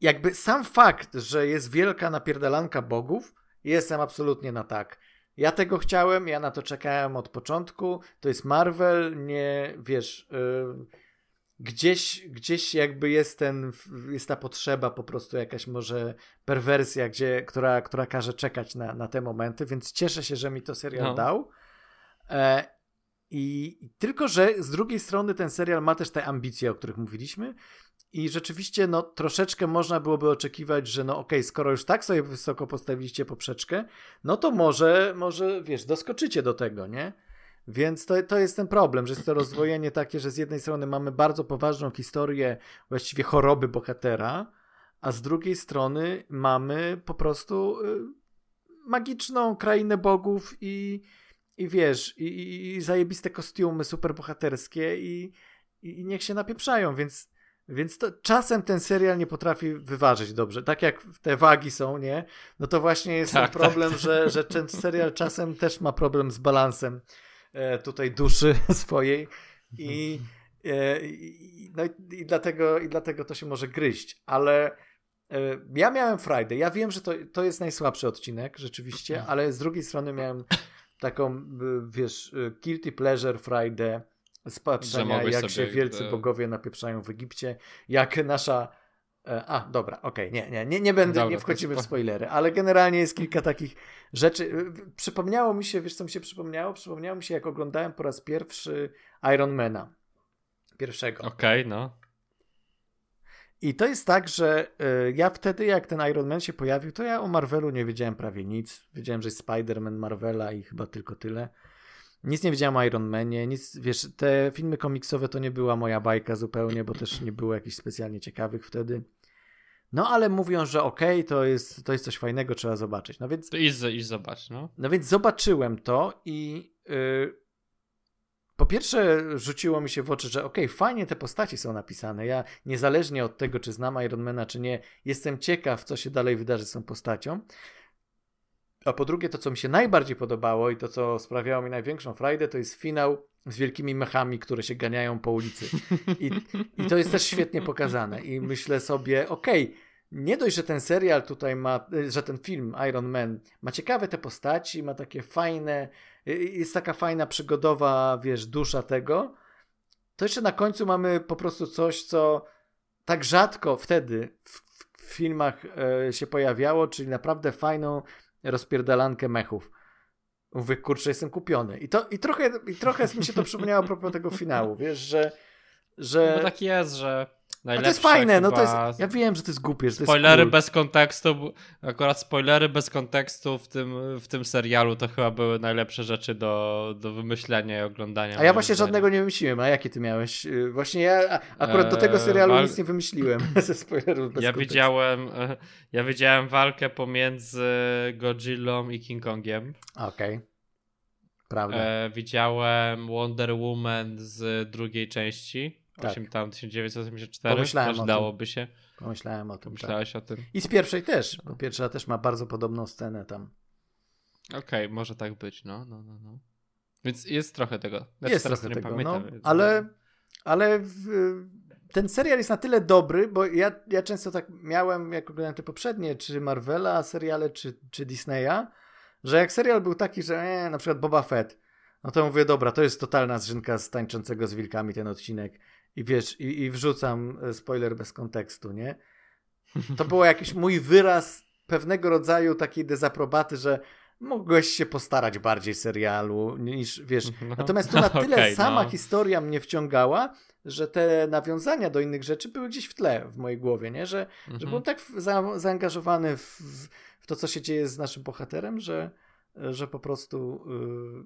jakby sam fakt, że jest wielka napierdalanka bogów, jestem absolutnie na tak. Ja tego chciałem, ja na to czekałem od początku. To jest Marvel, nie wiesz. Yy, gdzieś, gdzieś jakby jest ten, jest ta potrzeba, po prostu jakaś może perwersja, gdzie, która, która każe czekać na, na te momenty, więc cieszę się, że mi to serial no. dał. E, i tylko, że z drugiej strony ten serial ma też te ambicje, o których mówiliśmy. I rzeczywiście, no, troszeczkę można byłoby oczekiwać, że no okej, okay, skoro już tak sobie wysoko postawiliście poprzeczkę, no to może, może, wiesz, doskoczycie do tego, nie? Więc to, to jest ten problem, że jest to rozwojenie takie, że z jednej strony mamy bardzo poważną historię właściwie choroby bohatera, a z drugiej strony mamy po prostu y, magiczną krainę bogów i, i wiesz, i, i, i zajebiste kostiumy superbohaterskie i, i, i niech się napieprzają, więc, więc to, czasem ten serial nie potrafi wyważyć dobrze. Tak jak te wagi są, nie? No to właśnie jest tak, ten tak. problem, tak. Że, że ten serial czasem też ma problem z balansem e, tutaj duszy swojej i, e, i, no i, dlatego, i dlatego to się może gryźć, ale e, ja miałem Friday. Ja wiem, że to, to jest najsłabszy odcinek, rzeczywiście, ale z drugiej strony miałem taką, wiesz, y, guilty pleasure Friday z patrzenia, jak się wielcy bogowie napieprzają w Egipcie, jak nasza e, a, dobra, okej, okay, nie, nie, nie, nie będę, dobra, nie wchodzimy w spoilery, ale generalnie jest kilka takich rzeczy. Y, przypomniało mi się, wiesz co mi się przypomniało? Przypomniało mi się, jak oglądałem po raz pierwszy Ironmana. Pierwszego. Okej, okay, no. I to jest tak, że y, ja wtedy, jak ten Iron Man się pojawił, to ja o Marvelu nie wiedziałem prawie nic. Wiedziałem, że jest Spider-Man Marvela i chyba tylko tyle. Nic nie wiedziałem o Iron Manie, nic, wiesz, te filmy komiksowe to nie była moja bajka zupełnie, bo też nie było jakichś specjalnie ciekawych wtedy. No ale mówią, że okej, okay, to, jest, to jest coś fajnego, trzeba zobaczyć. No więc. To idź, idź zobacz, no. No więc zobaczyłem to i yy, po pierwsze rzuciło mi się w oczy, że okej, okay, fajnie te postaci są napisane. Ja niezależnie od tego, czy znam Ironmana, czy nie, jestem ciekaw, co się dalej wydarzy z tą postacią. A po drugie, to co mi się najbardziej podobało i to co sprawiało mi największą frajdę, to jest finał z wielkimi mechami, które się ganiają po ulicy. I, i to jest też świetnie pokazane. I myślę sobie, okej, okay, nie dość, że ten serial tutaj ma, że ten film Iron Man ma ciekawe te postaci, ma takie fajne, jest taka fajna przygodowa, wiesz, dusza tego, to jeszcze na końcu mamy po prostu coś, co tak rzadko wtedy w, w filmach e, się pojawiało, czyli naprawdę fajną rozpierdalankę mechów. Mówię, kurczę, jestem kupiony. I, to, i, trochę, i trochę mi się to przypomniało a propos tego finału, wiesz, że... że... No tak jest, że a to jest fajne, no to jest, ja wiem, że to jest głupie, że to Spoilery cool. bez kontekstu, akurat spoilery bez kontekstu w tym, w tym serialu to chyba były najlepsze rzeczy do, do wymyślenia i oglądania. A ja właśnie żadnego nie wymyśliłem, a jakie ty miałeś? Y, właśnie ja akurat do tego serialu eee, nic nie wymyśliłem ze spoilerów bez ja kontekstu. Widziałem, ja widziałem walkę pomiędzy Godzillą i King Kongiem. Okej. Okay. Prawda. E, widziałem Wonder Woman z drugiej części. Tak. 8, tam 1984. Pomyślałem o dałoby się. Pomyślałem o tym. Pomyślałeś tak. o tym. I z pierwszej też, bo pierwsza też ma bardzo podobną scenę tam. Okej, okay, może tak być, no, no, no, no. Więc jest trochę tego. Znaczy, jest trochę tego, pamiętam, no, ale, ale w, ten serial jest na tyle dobry, bo ja, ja często tak miałem, jak oglądałem te poprzednie, czy Marvela seriale, czy, czy Disneya, że jak serial był taki, że e, na przykład Boba Fett, no to mówię, dobra, to jest totalna zrzynka z tańczącego z wilkami ten odcinek i wiesz, i, i wrzucam e, spoiler bez kontekstu, nie? To było jakiś mój wyraz pewnego rodzaju takiej dezaprobaty, że mogłeś się postarać bardziej serialu niż, wiesz, no, natomiast tu na tyle okay, sama no. historia mnie wciągała, że te nawiązania do innych rzeczy były gdzieś w tle w mojej głowie, nie? Że, mhm. że byłem tak za, zaangażowany w, w, to, co się dzieje z naszym bohaterem, że, że po prostu yy,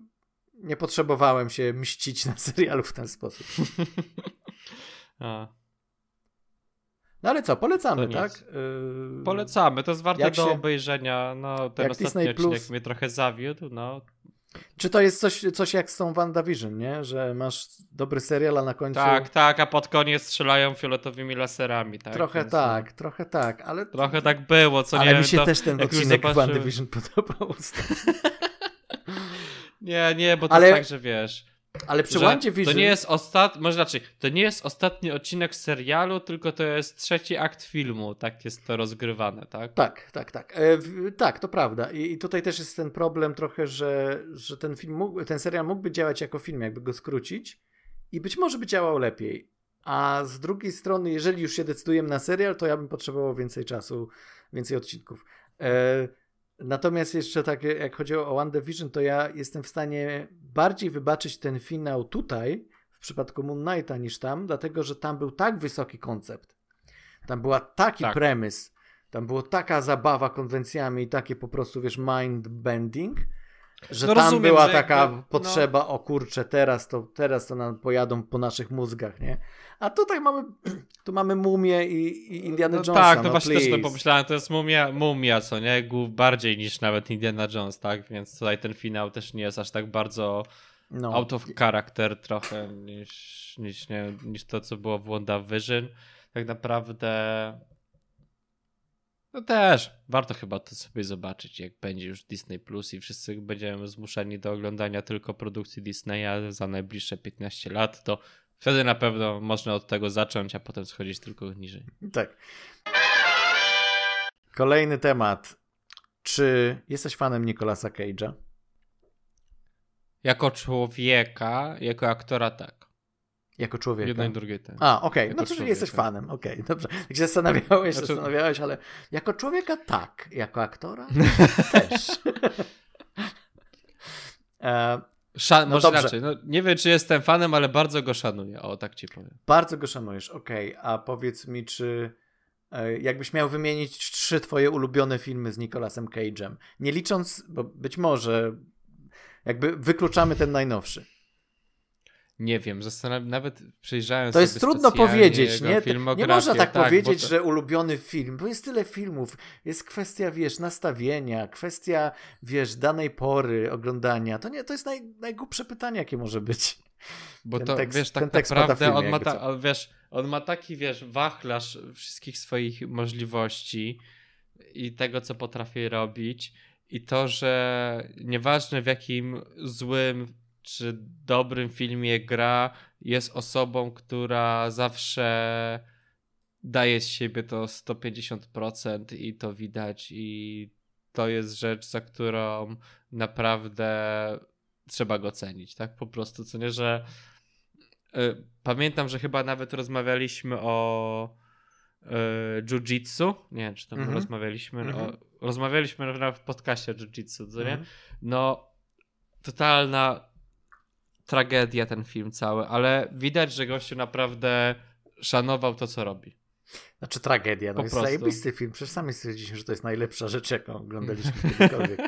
nie potrzebowałem się mścić na serialu w ten sposób. A. No ale co, polecamy, tak? Yy... Polecamy, to jest warte jak do się... obejrzenia. No, ten ostatni Disney odcinek Plus... mnie trochę zawiódł, no. Czy to jest coś, coś jak z tą WandaVision, nie? Że masz dobry serial, a na końcu... Tak, tak, a pod koniec strzelają fioletowymi laserami, tak? Trochę Więc... tak, no. trochę tak, ale... Trochę tak było, co ale nie Ale mi się to, też ten odcinek zobaczy... WandaVision podobał. nie, nie, bo to ale... tak, że wiesz... Ale przy WandaVision... To nie jest ostatni, może raczej, to nie jest ostatni odcinek serialu, tylko to jest trzeci akt filmu, tak jest to rozgrywane, tak? Tak, tak, tak. E, w, tak, to prawda. I, I, tutaj też jest ten problem trochę, że, że ten film, mógł, ten serial mógłby działać jako film, jakby go skrócić i być może by działał lepiej. A z drugiej strony, jeżeli już się decydujemy na serial, to ja bym potrzebował więcej czasu, więcej odcinków. E, Natomiast jeszcze tak, jak chodzi o One Division, to ja jestem w stanie bardziej wybaczyć ten finał tutaj, w przypadku Moon Knighta, niż tam, dlatego że tam był tak wysoki koncept. Tam była taki tak. premis, tam była taka zabawa konwencjami i takie po prostu, wiesz, mind bending, że no tam rozumiem, była że taka jakby, no. potrzeba, no... o kurczę, teraz to, teraz to nam pojadą po naszych mózgach, nie? A tutaj mamy, tu mamy mumię i, i Indiana no, Jonesa. Tak, to no właśnie please. też to pomyślałem, to jest mumia, mumia, co nie? Bardziej niż nawet Indiana Jones, tak? Więc tutaj ten finał też nie jest aż tak bardzo no. out of character trochę niż, niż, nie, niż to, co było w WandaVision. Tak naprawdę no też, warto chyba to sobie zobaczyć, jak będzie już Disney Plus i wszyscy będziemy zmuszeni do oglądania tylko produkcji Disneya za najbliższe 15 lat, to wtedy na pewno można od tego zacząć, a potem schodzić tylko niżej. Tak. Kolejny temat. Czy jesteś fanem Nicolasa Cage'a? Jako człowieka, jako aktora tak. Jako człowiek. Jedno i drugie. Tak. A, okej. Okay. No to czyli jesteś fanem. Okej, okay, dobrze. Jak się zastanawiałeś, znaczy... zastanawiałeś, ale jako człowieka tak. Jako aktora też. e, Szan, no może dobrze. inaczej. No, nie wiem, czy jestem fanem, ale bardzo go szanuję. O, tak ci powiem. Bardzo go szanujesz, okej. Okay. A powiedz mi, czy e, jakbyś miał wymienić trzy twoje ulubione filmy z Nicolasem Cage'em, nie licząc, bo być może Jakby wykluczamy ten najnowszy. Nie wiem, zastanawiam, nawet przejrzałem To jest trudno powiedzieć, nie? Nie można tak, tak powiedzieć, to... że ulubiony film, bo jest tyle filmów. Jest kwestia, wiesz, nastawienia, kwestia, wiesz, danej pory oglądania. To nie, to jest naj, najgłupsze pytanie, jakie może być. Bo ten to, tekst, wiesz, tak naprawdę on ma, ta, wiesz, on ma taki, wiesz, wachlarz wszystkich swoich możliwości i tego, co potrafi robić i to, że nieważne w jakim złym czy dobrym filmie gra, jest osobą, która zawsze daje z siebie to 150% i to widać i to jest rzecz, za którą naprawdę trzeba go cenić, tak? Po prostu, co nie, że y, pamiętam, że chyba nawet rozmawialiśmy o y, jiu-jitsu, nie wiem, czy tam mm -hmm. rozmawialiśmy, mm -hmm. o, mhm. rozmawialiśmy w podcaście jiu-jitsu, co nie? Mm -hmm. No, totalna tragedia ten film cały, ale widać, że gościu naprawdę szanował to, co robi. Znaczy tragedia, no po jest prostu. zajebisty film. Przecież sami stwierdziliśmy, że to jest najlepsza rzecz, jaką oglądaliśmy kiedykolwiek.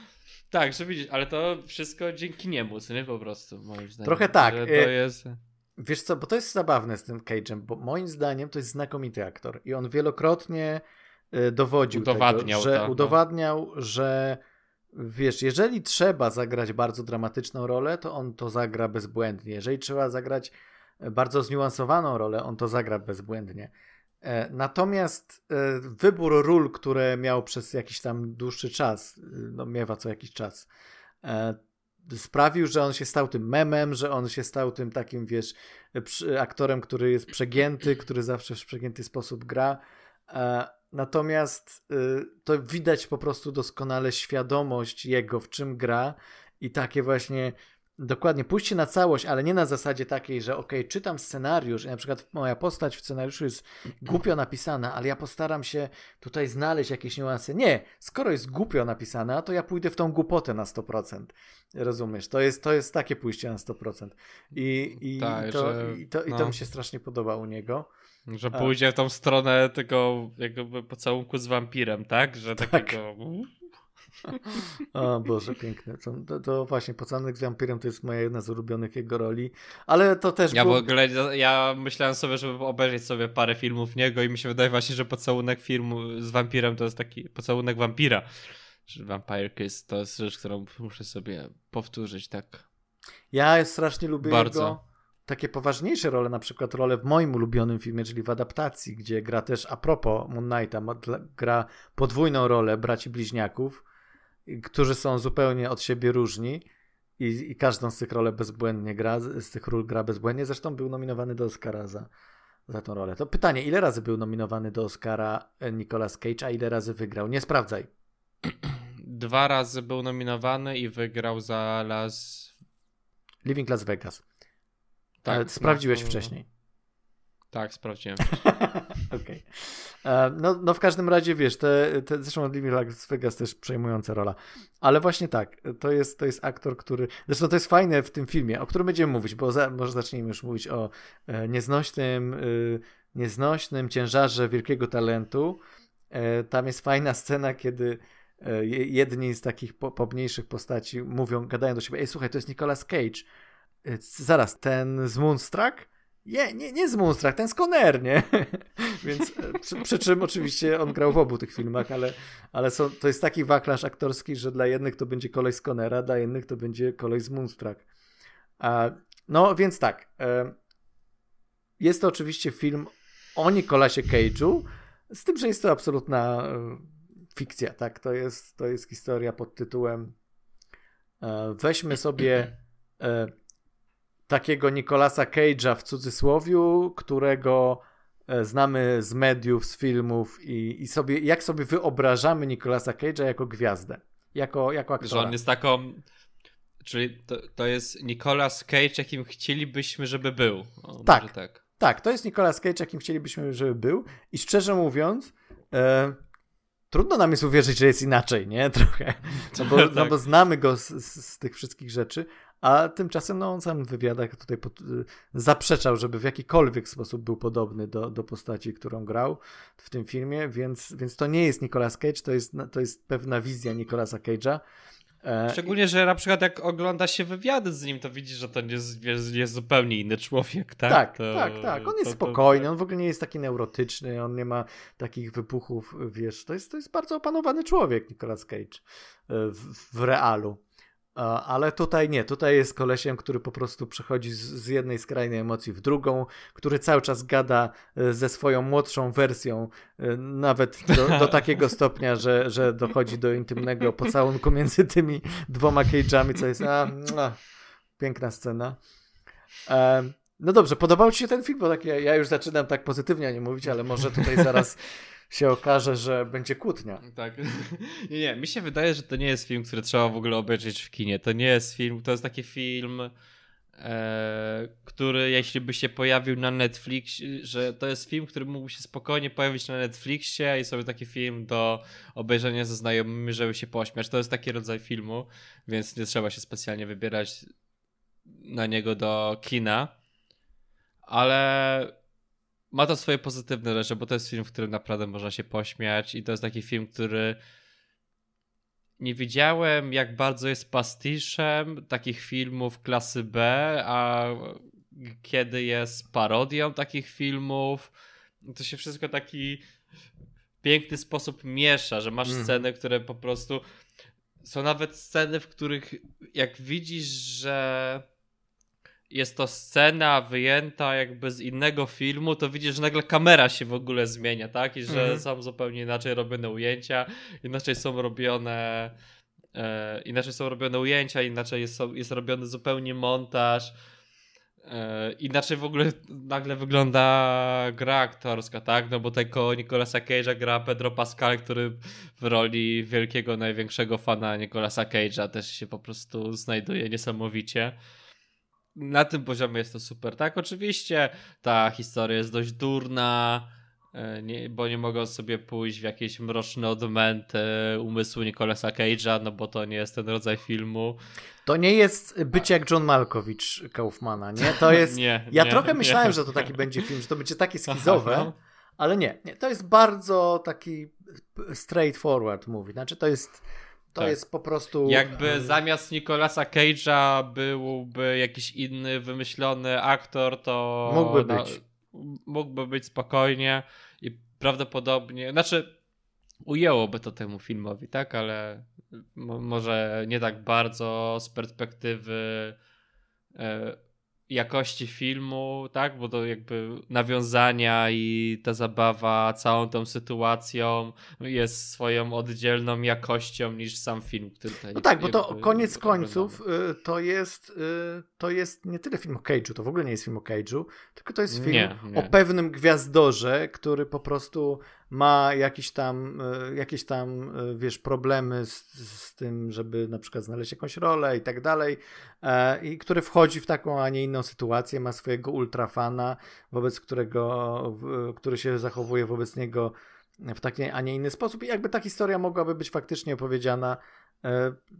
tak, że widzisz, ale to wszystko dzięki niemu, nie po prostu, moim zdaniem. Trochę tak. to e, jest... Wiesz co, bo to jest zabawne z tym Cage'em, bo moim zdaniem to jest znakomity aktor i on wielokrotnie e, dowodził udowadniał tego, że to, no. udowadniał, że wiesz, jeżeli trzeba zagrać bardzo dramatyczną rolę, to on to zagra bezbłędnie. Jeżeli trzeba zagrać e, bardzo zniuansowaną rolę, on to zagra bezbłędnie. E, natomiast e, wybór ról, które miał przez jakiś tam dłuższy czas, no miewa co jakiś czas, sprawił, że on się stał tym memem, że on się stał tym takim, wiesz, aktorem, który jest przegięty, który zawsze w przegięty sposób gra. Natomiast y, to widać po prostu doskonale świadomość jego, w czym gra i takie właśnie dokładnie pójście na całość, ale nie na zasadzie takiej, że ok, czytam scenariusz i na przykład moja postać w scenariuszu jest głupio napisana, ale ja postaram się tutaj znaleźć jakieś niuanse. Nie, skoro jest głupio napisana, to ja pójdę w tą głupotę na 100%. Rozumiesz? To jest, to jest takie pójście na 100%. I, i, tak, to, że, i, to, i to no. mi się strasznie podoba u niego. Że pójdzie w tą stronę tego jakby pocałunku z wampirem, tak? Że tak. takiego... O Boże, piękne. To, to, właśnie pocałunek z wampirem to jest moja jedna z ulubionych jego roli, ale to też Ja było... w ogóle, ja myślałem sobie, żeby obejrzeć sobie parę filmów niego i mi się wydaje właśnie, że pocałunek filmu z wampirem to jest taki pocałunek wampira. Że Vampire Kiss to jest rzecz, którą muszę sobie powtórzyć, tak. Ja strasznie lubię Bardzo. jego takie poważniejsze role, na przykład rolę w moim ulubionym filmie, czyli w adaptacji, gdzie gra też a propos Moon Knighta, gra podwójną rolę braci bliźniaków, którzy są zupełnie od siebie różni i, i każdą z tych roli bezbłędnie gra, z tych ról gra bezbłędnie. Zresztą był nominowany do Oscara za, za tą rolę. To pytanie, ile razy był nominowany do Oscara Nicolas Cage, a ile razy wygrał? Nie sprawdzaj. Dwa razy był nominowany i wygrał za Las... Living Las Vegas. Tak, Ale sprawdziłeś no, wcześniej. Tak, sprawdziłem. Okej. Okay. E, no, no w każdym razie wiesz, te, te, zresztą Living Las Vegas też przejmująca rola. Ale właśnie tak, to jest, to jest aktor, który. Zresztą to jest fajne w tym filmie, o którym będziemy mówić, bo za, może zacznijmy już mówić o e, nieznośnym, e, nieznośnym ciężarze wielkiego talentu. E, tam jest fajna scena, kiedy jedni z takich po, pobniejszych postaci mówią, gadają do siebie, ej słuchaj, to jest Nicolas Cage Y, zaraz, ten z Moonstruck? Nie, nie, nie z Moonstruck, ten z Conner, nie? Więc e, przy, przy, czym oczywiście on grał w obu tych filmach, ale, ale są, to jest taki wachlarz aktorski, że dla jednych to będzie kolej z Connera, dla innych to będzie kolej z Moonstruck. A, no więc tak. E, jest to oczywiście film o Nicolasie Cage'u, z tym, że jest to absolutna e, fikcja, tak? To jest, to jest historia pod tytułem weźmy sobie takiego Nicolasa Cage'a w cudzysłowiu, którego e, znamy z mediów, z filmów i, i sobie, jak sobie wyobrażamy Nicolasa Cage'a jako gwiazdę, jako, jako aktora. Że on jest taką, czyli to, to jest Nicolas Cage, jakim chcielibyśmy, żeby był. O, tak, tak, tak, to jest Nicolas Cage, jakim chcielibyśmy, żeby był i szczerze mówiąc, e, trudno nam jest uwierzyć, że jest inaczej, nie? Trochę. No bo, tak. no bo znamy go z, z, z, tych wszystkich rzeczy, a tymczasem no, on sam w wywiadach tutaj pod, y, zaprzeczał, żeby w jakikolwiek sposób był podobny do, do postaci, którą grał w tym filmie, więc, więc to nie jest Nicolas Cage, to jest, to jest pewna wizja Nicolasa Cage'a. E, Szczególnie, że na przykład jak ogląda się wywiady z nim, to widzi, że to jest, jest, zupełnie inny człowiek, tak? Tak, to, tak, tak. On jest to, spokojny, to... on w ogóle nie jest taki neurotyczny, on nie ma takich wybuchów, wiesz, to jest, to jest bardzo opanowany człowiek, Nicolas Cage e, w, w realu. Ale tutaj nie, tutaj jest kolesiem, który po prostu przechodzi z, z, jednej skrajnej emocji w drugą, który cały czas gada e, ze swoją młodszą wersją, e, nawet do, do takiego stopnia, że, że dochodzi do intymnego pocałunku między tymi dwoma cage'ami, co jest a, a, piękna scena. E, no dobrze, podobał Ci się ten film? Bo tak ja, ja już zaczynam tak pozytywnie nie mówić, ale może tutaj zaraz się okaże, że będzie kłótnia. Tak. Nie, nie, mi się wydaje, że to nie jest film, który trzeba w ogóle obejrzeć w kinie. To nie jest film, to jest taki film, e, który jeśli by się pojawił na Netflixie, że to jest film, który mógłby się spokojnie pojawić na Netflixie i sobie taki film do obejrzenia ze znajomymi, żeby się pośmiać. To jest taki rodzaj filmu, więc nie trzeba się specjalnie wybierać na niego do kina. Ale ma to swoje pozytywne rzeczy, bo to jest film, w którym naprawdę można się pośmiać i to jest taki film, który nie wiedziałem, jak bardzo jest pastiszem takich filmów klasy B, a kiedy jest parodią takich filmów. To się wszystko taki piękny sposób miesza, że masz mm. sceny, które po prostu są nawet sceny, w których jak widzisz, że jest to scena wyjęta jakby z innego filmu, to widzisz, że nagle kamera się w ogóle zmienia, tak? I że mhm. są zupełnie inaczej robione ujęcia, inaczej są robione e, inaczej są robione ujęcia, inaczej jest, jest robiony zupełnie montaż. E, inaczej w ogóle nagle wygląda gra aktorska, tak? No bo tego Nicolasa Cage'a gra Pedro Pascal, który w roli wielkiego, największego fana Nicolasa Cage'a też się po prostu znajduje niesamowicie na tym poziomie jest to super. Tak, oczywiście ta historia jest dość durna, e, nie, bo nie mogą sobie pójść w jakieś mroczne odmęty umysłu Nicolasa Cage'a, no bo to nie jest ten rodzaj filmu. To nie jest bycie jak John Malkowicz Kaufmana, nie? To jest... nie, ja nie, trochę myślałem, że to taki będzie film, że to będzie takie skizowe, Aha, no. ale nie, nie. To jest bardzo taki straightforward movie. Znaczy to jest to tak. jest po prostu. Jakby mm. zamiast Nicolasa Cage'a byłby jakiś inny wymyślony aktor, to. Mógłby być. Mógłby być spokojnie i prawdopodobnie. Znaczy, ujęłoby to temu filmowi, tak? Ale może nie tak bardzo z perspektywy. E, jakości filmu, tak? Bo to jakby nawiązania i ta zabawa całą tą sytuacją jest swoją oddzielną jakością niż sam film, który tutaj No tak, bo to koniec końców y, to jest y, to jest nie tyle film o Cage'u, to w ogóle nie jest film o Cage'u, tylko to jest film nie, nie. o pewnym gwiazdorze, który po prostu ma jakieś tam, e, jakieś tam e, wiesz, problemy z, z tym, żeby na przykład znaleźć jakąś rolę i tak dalej, e, i który wchodzi w taką, a nie inną sytuację, ma swojego ultrafana, wobec którego, który się zachowuje wobec niego w taki, a nie inny sposób. I jakby ta historia mogłaby być faktycznie opowiedziana E,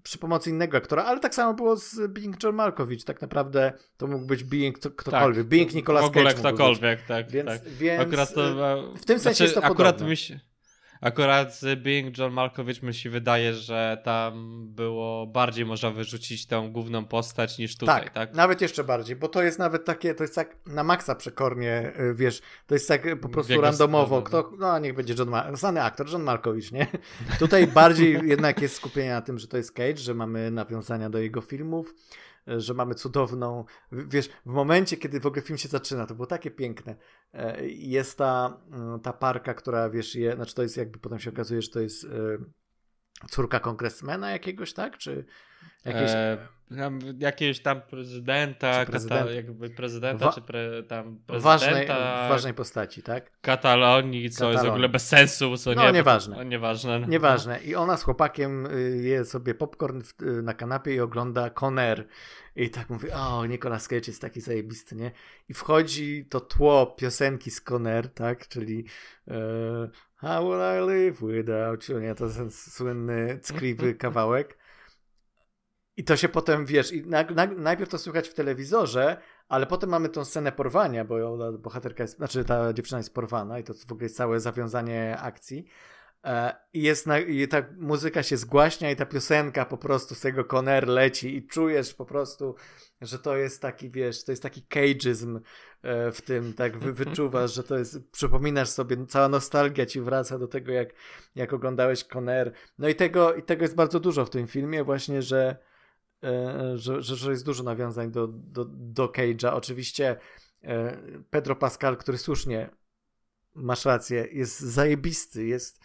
przy pomocy innego aktora, ale tak samo było z Being John Malkovich. Tak naprawdę to mógł być Being ktokolwiek. Tak, Being Nicolas Cage. W ogóle ktokolwiek, tak. Więc, tak. więc to, w tym sensie znaczy, jest to akurat podobne. Myśl, Akurat z Being John Malkovich mi się wydaje, że tam było bardziej można wyrzucić tą główną postać niż tutaj, tak? tak? nawet jeszcze bardziej, bo to jest nawet takie, to jest tak na maksa przekornie, y, wiesz, to jest tak po prostu randomowo, kto, no niech będzie John, Mal znany aktor, John Malkovich, nie? Tutaj bardziej jednak jest skupienie na tym, że to jest Cage, że mamy nawiązania do jego filmów, że mamy cudowną, wiesz, w momencie, kiedy w ogóle film się zaczyna, to było takie piękne, e, jest ta, mm, ta parka, która, wiesz, je, znaczy to jest jakby, potem się okazuje, że to jest e, córka kongresmena jakiegoś, tak, czy jakieś... E, tam, jakiegoś tam prezydenta, prezydent... kata, jakby prezydenta, Wa... czy pre, tam prezydenta... Ważnej, ważnej postaci, tak? Katalonii, co Katalonii. jest w ogóle bez sensu, co no, nie... nieważne. nieważne. No. Nieważne. I ona z chłopakiem y, je sobie popcorn w, y, na kanapie i ogląda Conair. I tak mówi, o, Nicolas Cage jest taki zajebisty, nie? I wchodzi to tło piosenki z Conair, tak? Czyli uh, How will I live without you? Nie, to ten słynny, ckliwy kawałek. I to się potem, wiesz, i na, na, najpierw to słychać w telewizorze, ale potem mamy tą scenę porwania, bo bohaterka jest, znaczy ta dziewczyna jest porwana i to w ogóle jest całe zawiązanie akcji. E, I, jest na, I ta muzyka się zgłaśnia i ta piosenka po prostu z tego Conner leci i czujesz po prostu, że to jest taki, wiesz, to jest taki cageizm e, w tym, tak wy, wyczuwasz, że to jest, przypominasz sobie, cała nostalgia ci wraca do tego, jak, jak oglądałeś Conner. No i tego, i tego jest bardzo dużo w tym filmie właśnie, że że, że, że jest dużo nawiązań do, do, do Cage'a. Oczywiście Pedro Pascal, który słusznie masz rację, jest zajebisty, jest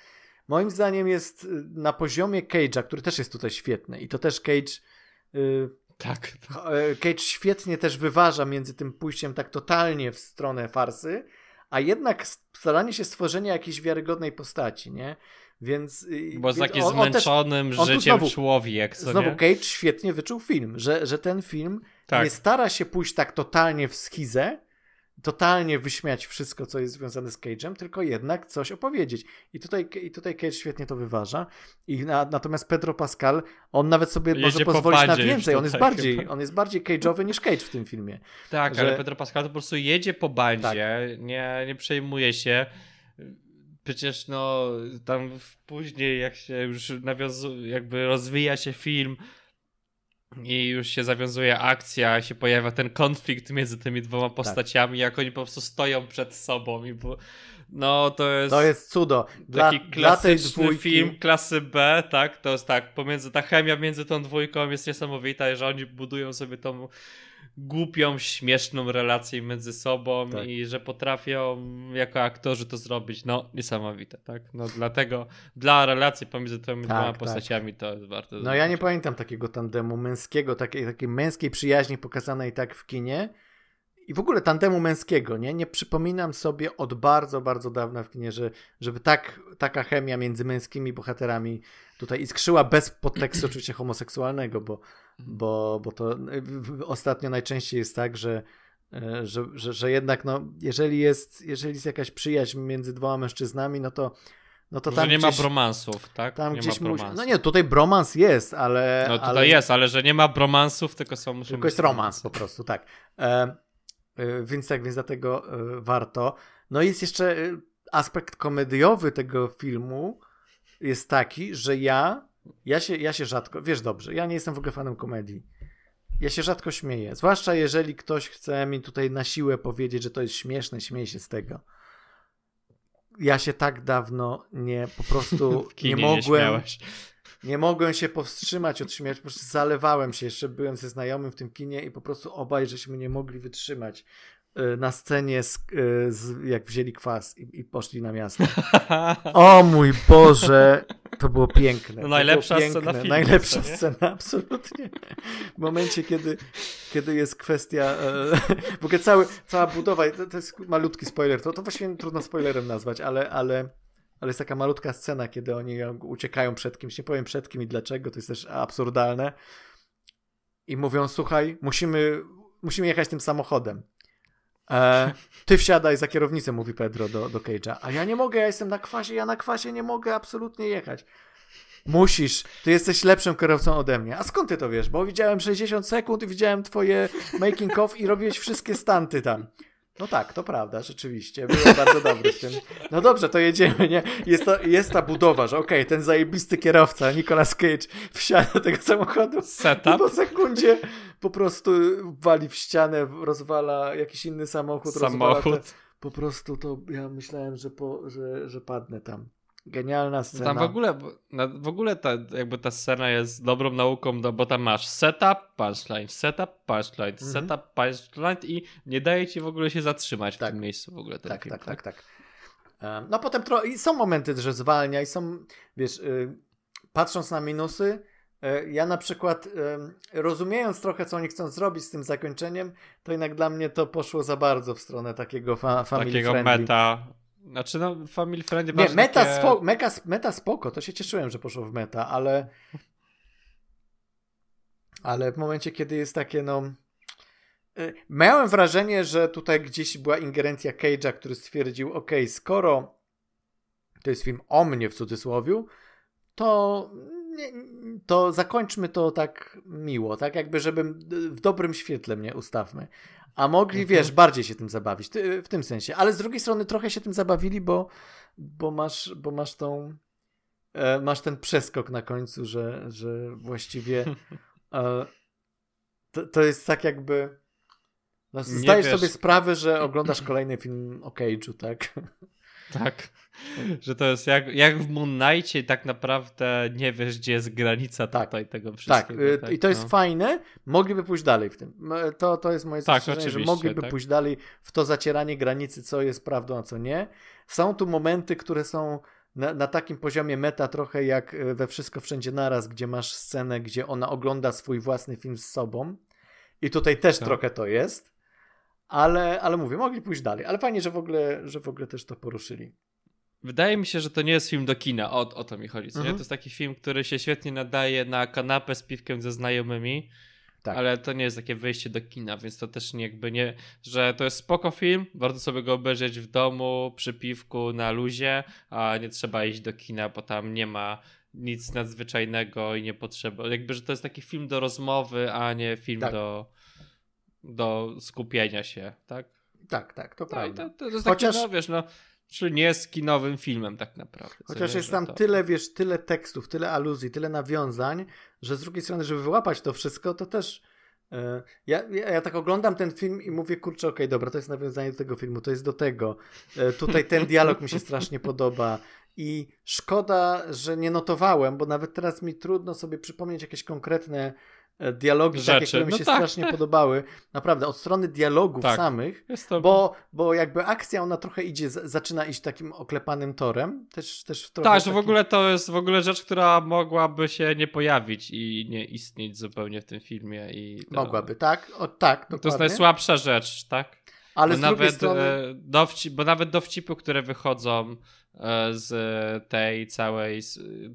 moim zdaniem jest y, na poziomie Cage'a, który też jest tutaj świetny i to też Cage tak. Cage świetnie też wyważa między tym pójściem tak totalnie w stronę farsy, a jednak staranie się stworzenia jakiejś wiarygodnej postaci, nie? Więc. Y, Bo jest taki on, zmęczonym on też, życiem znowu, człowiek. Co znowu nie? Cage świetnie wyczuł film, że, że ten film tak. nie stara się pójść tak totalnie w schizę, totalnie wyśmiać wszystko, co jest związane z Cage'em, tylko jednak coś opowiedzieć. I tutaj, i tutaj Cage świetnie to wyważa. I na, natomiast Pedro Pascal, on nawet sobie Jedzie może pozwolić na więcej. On jest bardziej, on jest bardziej Cage'owy niż Cage w tym filmie. Tak, że... ale Pedro Pascal to po prostu jedzie po bandzie, tak. nie, nie przejmuje się. Przecież no tam później jak się już nawiązuje, jakby rozwija się film, i już się zawiązuje akcja, się pojawia ten konflikt między tymi dwoma tak. postaciami, tak. jak oni po prostu stoją przed sobą i bo, no to jest... To jest cudo. Dla, taki klasyczny dwójki... film klasy B, tak? To jest tak, pomiędzy, ta chemia między tą dwójką jest niesamowita, że oni budują sobie tą głupią, śmieszną relację między sobą tak. i że potrafią jako aktorzy to zrobić. No, niesamowite, tak? No dlatego dla relacji pomiędzy tymi tak, dwoma tak. postaciami to jest warto. No ja nie pamiętam takiego tandemu męskiego, takiej, takiej męskiej przyjaźni pokazanej tak w kinie. I w ogóle tandemu męskiego, nie? Nie przypominam sobie od bardzo, bardzo dawna w kinie, że, żeby tak, taka chemia między męskimi bohaterami tutaj iskrzyła bez podtekstu oczywiście homoseksualnego, bo, bo, bo to ostatnio najczęściej jest tak, że, e, że, że, że jednak no, jeżeli, jest, jeżeli jest jakaś przyjaźń między dwoma mężczyznami, no to no to tam że nie gdzieś, ma bromansów, tak? Tam nie gdzieś musi, No nie, tutaj bromans jest, ale. No tutaj ale, jest, ale że nie ma bromansów, tylko są. Tylko jest romans po prostu, tak. E, e, więc tak, więc dlatego e, warto. No i jest jeszcze aspekt komediowy tego filmu jest taki, że ja ja się, ja się rzadko, wiesz dobrze, ja nie jestem w ogóle fanem komedii. Ja się rzadko śmieję. Zwłaszcza jeżeli ktoś chce mi tutaj na siłę powiedzieć, że to jest śmieszne, śmieję się z tego. Ja się tak dawno nie po prostu nie mogłem. Nie, nie, mogłem się powstrzymać od śmierci, po prostu zalewałem się. Jeszcze byłem ze znajomym w tym kinie i po prostu obaj żeśmy nie mogli wytrzymać. Y, na scenie, z, y, z, jak wzięli kwas i, i, poszli na miasto. O mój Boże, to było piękne. No najlepsza było scena filmu. Najlepsza scena, absolutnie. W momencie, kiedy, kiedy jest kwestia, e, w ogóle cały, cała budowa, to, to, jest malutki spoiler, to, to właściwie trudno spoilerem nazwać, ale, ale, ale jest taka malutka scena, kiedy oni uciekają przed kimś, nie powiem przed kim i dlaczego, to jest też absurdalne. I mówią, słuchaj, musimy, musimy jechać tym samochodem. E, ty wsiadaj za kierownicę, mówi Pedro do, do Cage'a. A ja nie mogę, ja jestem na kwasie, ja na kwasie nie mogę absolutnie jechać. Musisz, ty jesteś lepszym kierowcą ode mnie. A skąd ty to wiesz? Bo widziałem 60 sekund i widziałem twoje making of i robiłeś wszystkie stanty tam. No tak, to prawda, rzeczywiście. Byłem bardzo dobry w tym. No dobrze, to jedziemy, nie? Jest, to, jest ta budowa, że okej, okay, ten zajebisty kierowca, Nicolas Cage, wsiada do tego samochodu Setup. i po sekundzie po prostu wali w ścianę, rozwala jakiś inny samochód. Samochód. Te, po prostu to ja myślałem, że, po, że, że padnę tam. Genialna scena. Tam w ogóle, w ogóle ta, jakby ta scena jest dobrą nauką, bo tam masz setup, punchline, setup, punchline, mhm. setup, punchline i nie daje ci w ogóle się zatrzymać tak. w tym miejscu w ogóle. Ten tak, film, tak, tak, tak, tak. No potem tro- i są momenty, że zwalnia i są, wiesz, yy, patrząc na minusy, ja na przykład rozumiejąc trochę, co oni chcą zrobić z tym zakończeniem, to jednak dla mnie to poszło za bardzo w stronę takiego fa- family Takiego friendly. meta, znaczy, no, Family Friendly Nie, meta, takie... spo, meta spoko, to się cieszyłem, że poszło w meta, ale. Ale w momencie, kiedy jest takie, no. Y, miałem wrażenie, że tutaj gdzieś była ingerencja Cage'a, który stwierdził: OK, skoro to jest film o mnie w cudzysłowie, to, to zakończmy to tak miło, tak jakby, żeby w dobrym świetle mnie ustawmy. A mogli, mhm. wiesz, bardziej się tym zabawić, w tym sensie. Ale z drugiej strony trochę się tym zabawili, bo, bo, masz, bo masz tą e, masz ten przeskok na końcu, że, że właściwie e, to, to jest tak jakby no, zdajesz sobie sprawę, że oglądasz kolejny film o Cage'u, tak? Tak, że to jest jak, jak w Moon Knightie tak naprawdę nie wiesz, gdzie jest granica tak. tutaj tego wszystkiego. Tak, tak i to jest no. fajne. Mogliby pójść dalej w tym. To, to jest moje tak, że mogliby tak. pójść dalej w to zacieranie granicy, co jest prawdą, a co nie. Są tu momenty, które są na, na, takim poziomie meta trochę jak e, we Wszystko Wszędzie Naraz, gdzie masz scenę, gdzie ona ogląda swój własny film z sobą. I tutaj też tak. trochę to jest. Ale, ale mówię, mogli pójść dalej. Ale fajnie, że w ogóle, że w ogóle też to poruszyli. Wydaje mi się, że to nie jest film do kina. O, o to mi chodzi. Mhm. To jest taki film, który się świetnie nadaje na kanapę z piwkiem ze znajomymi. Tak. Ale to nie jest takie wyjście do kina, więc to też nie jakby nie, że to jest spoko film, warto sobie go obejrzeć w domu, przy piwku, na luzie, a nie trzeba iść do kina, bo tam nie ma nic nadzwyczajnego i nie potrzeba, jakby, że to jest taki film do rozmowy, a nie film tak. do do skupienia się, tak? Tak, tak, to no prawda. To, to, jest Chociaż... takie, no wiesz, no, czyli nie jest kinowym filmem tak naprawdę. Chociaż jest tam to... tyle, wiesz, tyle tekstów, tyle aluzji, tyle nawiązań, że z drugiej strony, żeby wyłapać to wszystko, to też e, ja, ja, ja, tak oglądam ten film i mówię, kurczę, okej, okay, dobra, to jest nawiązanie do tego filmu, to jest do tego. E, tutaj ten dialog mi się strasznie podoba. I szkoda, że nie notowałem, bo nawet teraz mi trudno sobie przypomnieć jakieś konkretne dialogi Rzeczy. takie, które mi no się tak, strasznie tak. podobały. Naprawdę, od strony dialogów tak. samych, to... bo, bo jakby akcja ona trochę idzie, zaczyna iść takim oklepanym torem. Też, też trochę tak, że w ogóle to jest w ogóle rzecz, która mogłaby się nie pojawić i nie istnieć zupełnie w tym filmie. I to... Mogłaby, tak? O, tak, dokładnie. To jest najsłabsza rzecz, tak? Ale bo nawet, strony... E, dowci- bo nawet dowcipy, które wychodzą E, z tej całej,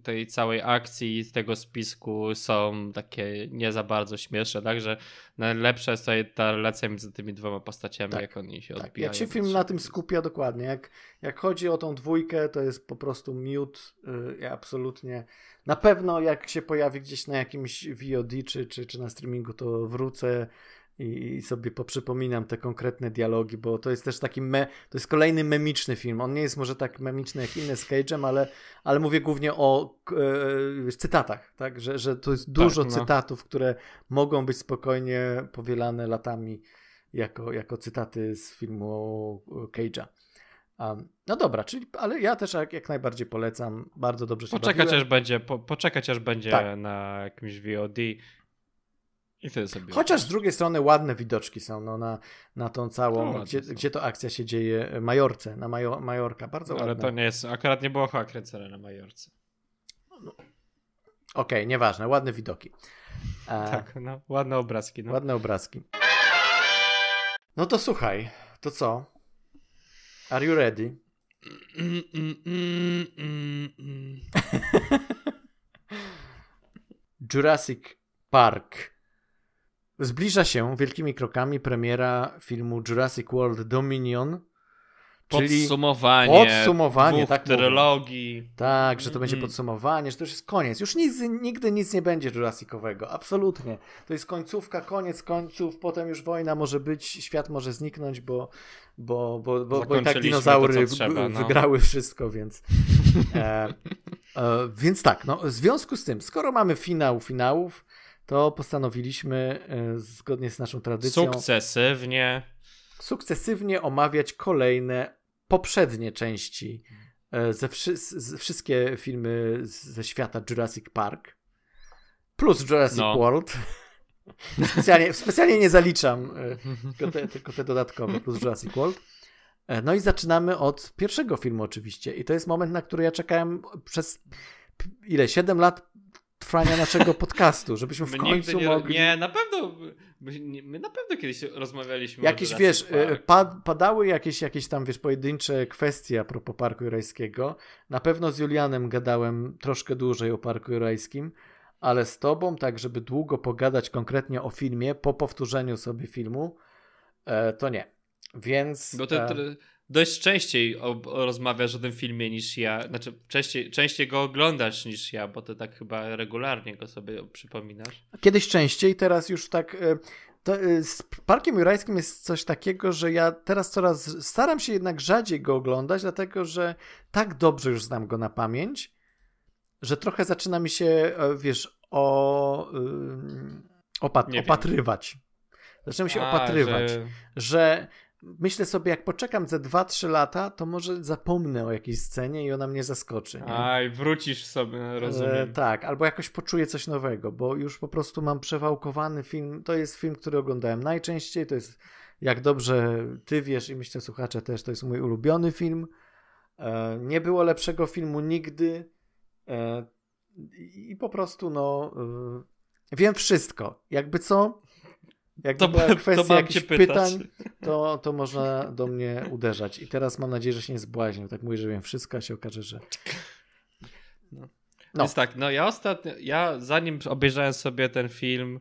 tej całej akcji, z tego spisku są takie nie za bardzo śmieszne, także najlepsza jest tutaj ta relacja między tymi dwoma postaciami, tak, jak oni się tak. odbijają. Jak się film na tym skupia dokładnie, jak, jak chodzi o tą dwójkę, to jest po prostu miód, yy, absolutnie. Na pewno jak się pojawi gdzieś na jakimś VOD czy, czy, czy na streamingu, to wrócę i sobie poprzypominam te konkretne dialogi, bo to jest też taki me, to jest kolejny memiczny film. On nie jest może tak memiczny jak inne z Cage'em, ale, ale mówię głównie o e, cytatach, tak? Że, że to jest dużo tak, no. cytatów, które mogą być spokojnie powielane latami jako, jako cytaty z filmu Cage'a. Um, no dobra, czyli, ale ja też jak, jak najbardziej polecam, bardzo dobrze się Poczekać bawiłem. aż będzie, po, poczekać aż będzie tak. na jakimś VOD. I sobie Chociaż z drugiej strony ładne widoczki są no, na, na tą całą, no, gdzie, gdzie to akcja się dzieje, Majorce, na Majo, Majorka, bardzo no, ładne. Ale to nie jest, akurat nie było chyba kręcone na Majorce. No. Okej, okay, nieważne, ładne widoki. E... Tak, no, ładne obrazki. No. Ładne obrazki. No to słuchaj, to co? Are you ready? Mm, mm, mm, Jurassic Park Zbliża się wielkimi krokami premiera filmu Jurassic World Dominion. Czyli podsumowanie, podsumowanie tak trylogii. Tak, że to będzie mm. podsumowanie, że to już jest koniec. Już nic, nigdy nic nie będzie Jurassicowego. Absolutnie. To jest końcówka, koniec końców, potem już wojna może być, świat może zniknąć, bo, bo, bo, bo, bo i tak dinozaury to, trzeba, no. wygrały wszystko, więc. E, e, więc tak, no, w związku z tym, skoro mamy finał finałów, to postanowiliśmy e, zgodnie z naszą tradycją sukcesywnie sukcesywnie omawiać kolejne poprzednie części e, ze wszy z, wszystkie filmy ze świata Jurassic Park plus Jurassic no. World. specjalnie, specjalnie nie zaliczam e, tylko te, tylko te dodatkowe plus Jurassic World. No i zaczynamy od pierwszego filmu oczywiście i to jest moment, na który ja czekałem przez ile? 7 lat trwania naszego podcastu, żebyśmy w my końcu nie, mogli... Nie, na pewno, my, na pewno kiedyś rozmawialiśmy Jakieś, wiesz, e, pad, padały jakieś, jakieś tam, wiesz, pojedyncze kwestie a propos Parku Jurajskiego. Na pewno z Julianem gadałem troszkę dłużej o Parku Jurajskim, ale z tobą, tak żeby długo pogadać konkretnie o filmie, po powtórzeniu sobie filmu, e, to nie. Więc... Bo te, dość częściej o, o rozmawiasz o tym filmie niż ja, znaczy częściej, częściej go oglądasz niż ja, bo to tak chyba regularnie go sobie przypominasz. Kiedyś częściej, teraz już tak... E, to, e, z Parkiem Jurajskim jest coś takiego, że ja teraz coraz staram się jednak rzadziej go oglądać, dlatego że tak dobrze już znam go na pamięć, że trochę zaczyna mi się, e, wiesz, o, opat opatrywać. Zaczyna mi się A, opatrywać, że... że myślę sobie, jak poczekam ze 2-3 lata, to może zapomnę o jakiejś scenie i ona mnie zaskoczy. Nie? A, i wrócisz sobie, rozumiem. E, tak, albo jakoś poczuję coś nowego, bo już po prostu mam przewałkowany film. To jest film, który oglądałem najczęściej, to jest jak dobrze ty wiesz i myślę słuchacze też, to jest mój ulubiony film. E, nie było lepszego filmu nigdy e, i po prostu no e, wiem wszystko. Jakby co, jak to, była kwestia jakichś pytań, to, to można do mnie uderzać. I teraz mam nadzieję, że się nie zbłaźnił. Tak mówię, że wiem wszystko, a się okaże, że... No. no. Więc tak, no ja ostatnio, ja zanim obejrzałem sobie ten film,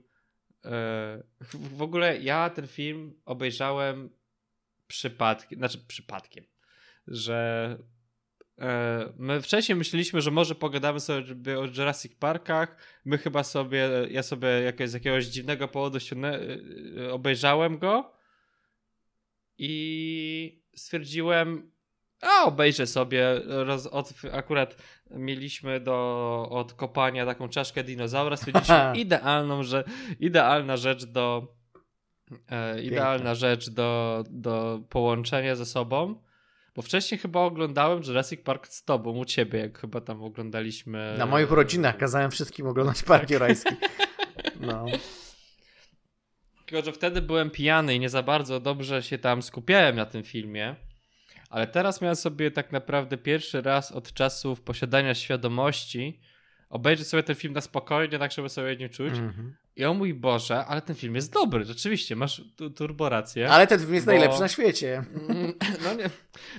w ogóle ja ten film obejrzałem przypadkiem, znaczy przypadkiem, że e, My wcześniej myśleliśmy, że może pogadamy sobie o Jurassic Parkach. My chyba sobie, ja sobie jakoś, z jakiegoś dziwnego powodu e, obejrzałem go i stwierdziłem, a obejrzę sobie. Roz, od, akurat mieliśmy do odkopania taką czaszkę dinozaura. Stwierdziliśmy idealną, że idealna rzecz do e, idealna rzecz do, do połączenia ze sobą. Bo wcześniej chyba oglądałem Jurassic Park z tobą, u ciebie, jak chyba tam oglądaliśmy. Na moich rodzinach kazałem wszystkim oglądać Park Jurajski. No. Tylko, że wtedy byłem pijany i nie za bardzo dobrze się tam skupiałem na tym filmie. Ale teraz miałem sobie tak naprawdę pierwszy raz od czasów posiadania świadomości obejrzeć sobie ten film na spokojnie, tak żeby sobie nie czuć. Mm -hmm. I o mój Boże, ale ten film jest dobry, rzeczywiście, masz tu, turbo rację. Ale ten film jest bo... najlepszy na świecie. No nie,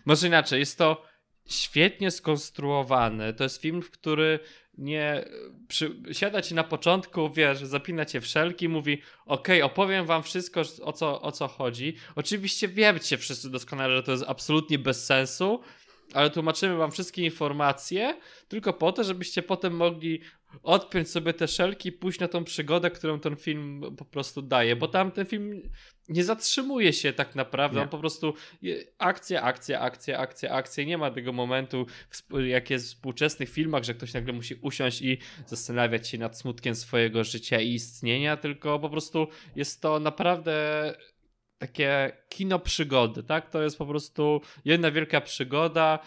może inaczej, jest to świetnie skonstruowany. To jest film, w który nie przy, siada ci na początku, wiesz, zapina cię wszelki, mówi ok, opowiem wam wszystko, o co, o co chodzi. Oczywiście wiecie wszyscy doskonale, że to jest absolutnie bez sensu, ale tłumaczymy wam wszystkie informacje tylko po to, żebyście potem mogli odpiąć sobie te szelki i pójść na tą przygodę, którą ten film po prostu daje, bo tam ten film nie zatrzymuje się tak naprawdę, on po prostu akcja, akcja, akcja, akcja, akcja, nie ma tego momentu, jak jest w współczesnych filmach, że ktoś nagle musi usiąść i zastanawiać się nad smutkiem swojego życia i istnienia, tylko po prostu jest to naprawdę takie kino przygody, tak? To jest po prostu jedna wielka przygoda,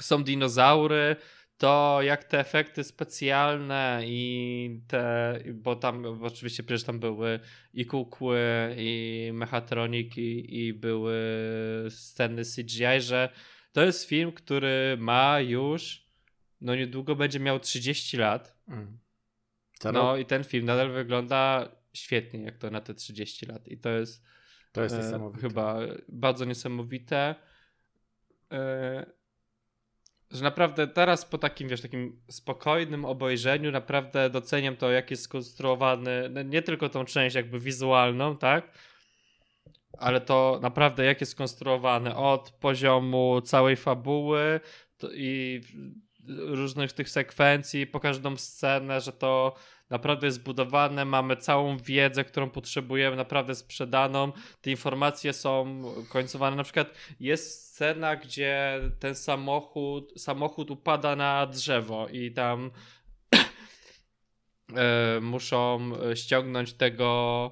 są dinozaury, to jak te efekty specjalne i te, bo tam bo oczywiście przecież tam były i kukły, i mechatroniki, i były sceny CGI, że to jest film, który ma już, no niedługo będzie miał 30 lat. Mm. No i ten film nadal wygląda świetnie, jak to na te 30 lat. I to jest, to jest e, chyba bardzo niesamowite. E, że naprawdę teraz po takim, wiesz, takim spokojnym obejrzeniu naprawdę doceniam to, jak jest skonstruowany, no, nie tylko tą część jakby wizualną, tak? Ale to naprawdę jak jest skonstruowany od poziomu całej fabuły i różnych tych sekwencji, po każdą scenę, że to naprawdę jest zbudowane, mamy całą wiedzę, którą potrzebujemy, naprawdę sprzedaną. Te informacje są końcowane. Na przykład jest scena, gdzie ten samochód, samochód upada na drzewo i tam e, muszą ściągnąć tego,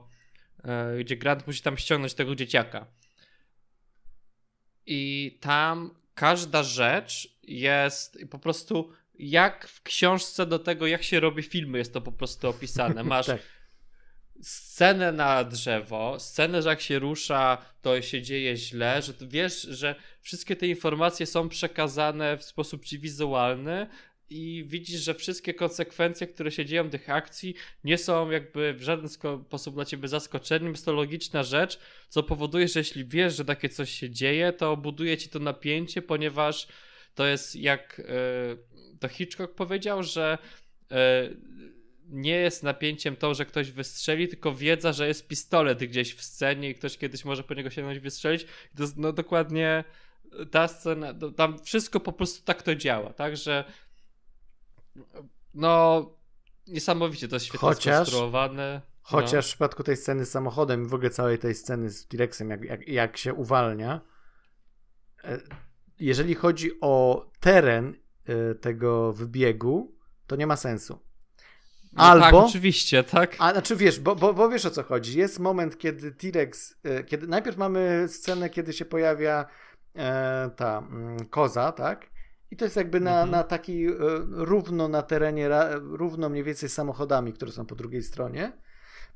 e, gdzie Grant musi tam ściągnąć tego dzieciaka. I tam każda rzecz jest po prostu jak w książce do tego, jak się robi filmy, jest to po prostu opisane. Masz tak. scenę na drzewo, scenę, że jak się rusza, to się dzieje źle, że wiesz, że wszystkie te informacje są przekazane w sposób ci wizualny, i widzisz, że wszystkie konsekwencje, które się dzieją tych akcji, nie są jakby w żaden sposób dla ciebie zaskoczeniem. Jest to logiczna rzecz, co powoduje, że jeśli wiesz, że takie coś się dzieje, to buduje ci to napięcie, ponieważ to jest jak e, to Hitchcock powiedział, że e, nie jest napięciem to, że ktoś wystrzeli, tylko wiedza, że jest pistolet gdzieś w scenie i ktoś kiedyś może po niego sięgnąć wystrzelić. To jest no dokładnie ta scena, tam wszystko po prostu tak to działa, tak, że no niesamowicie to jest świetnie chociaż, skonstruowane. No. Chociaż w przypadku tej sceny z samochodem i w ogóle całej tej sceny z T-Rexem, jak, jak, jak się uwalnia, e, jeżeli chodzi o teren e, tego wybiegu, To nie ma sensu. No tak, Albo, oczywiście, tak. A znaczy wiesz, bo, bo, bo wiesz o co chodzi. Jest moment, kiedy T-Rex, e, kiedy najpierw mamy scenę, kiedy się pojawia e, ta mm, koza, tak? I to jest jakby na, mhm. na taki e, równo na terenie, równo mniej więcej z samochodami, które są po drugiej stronie.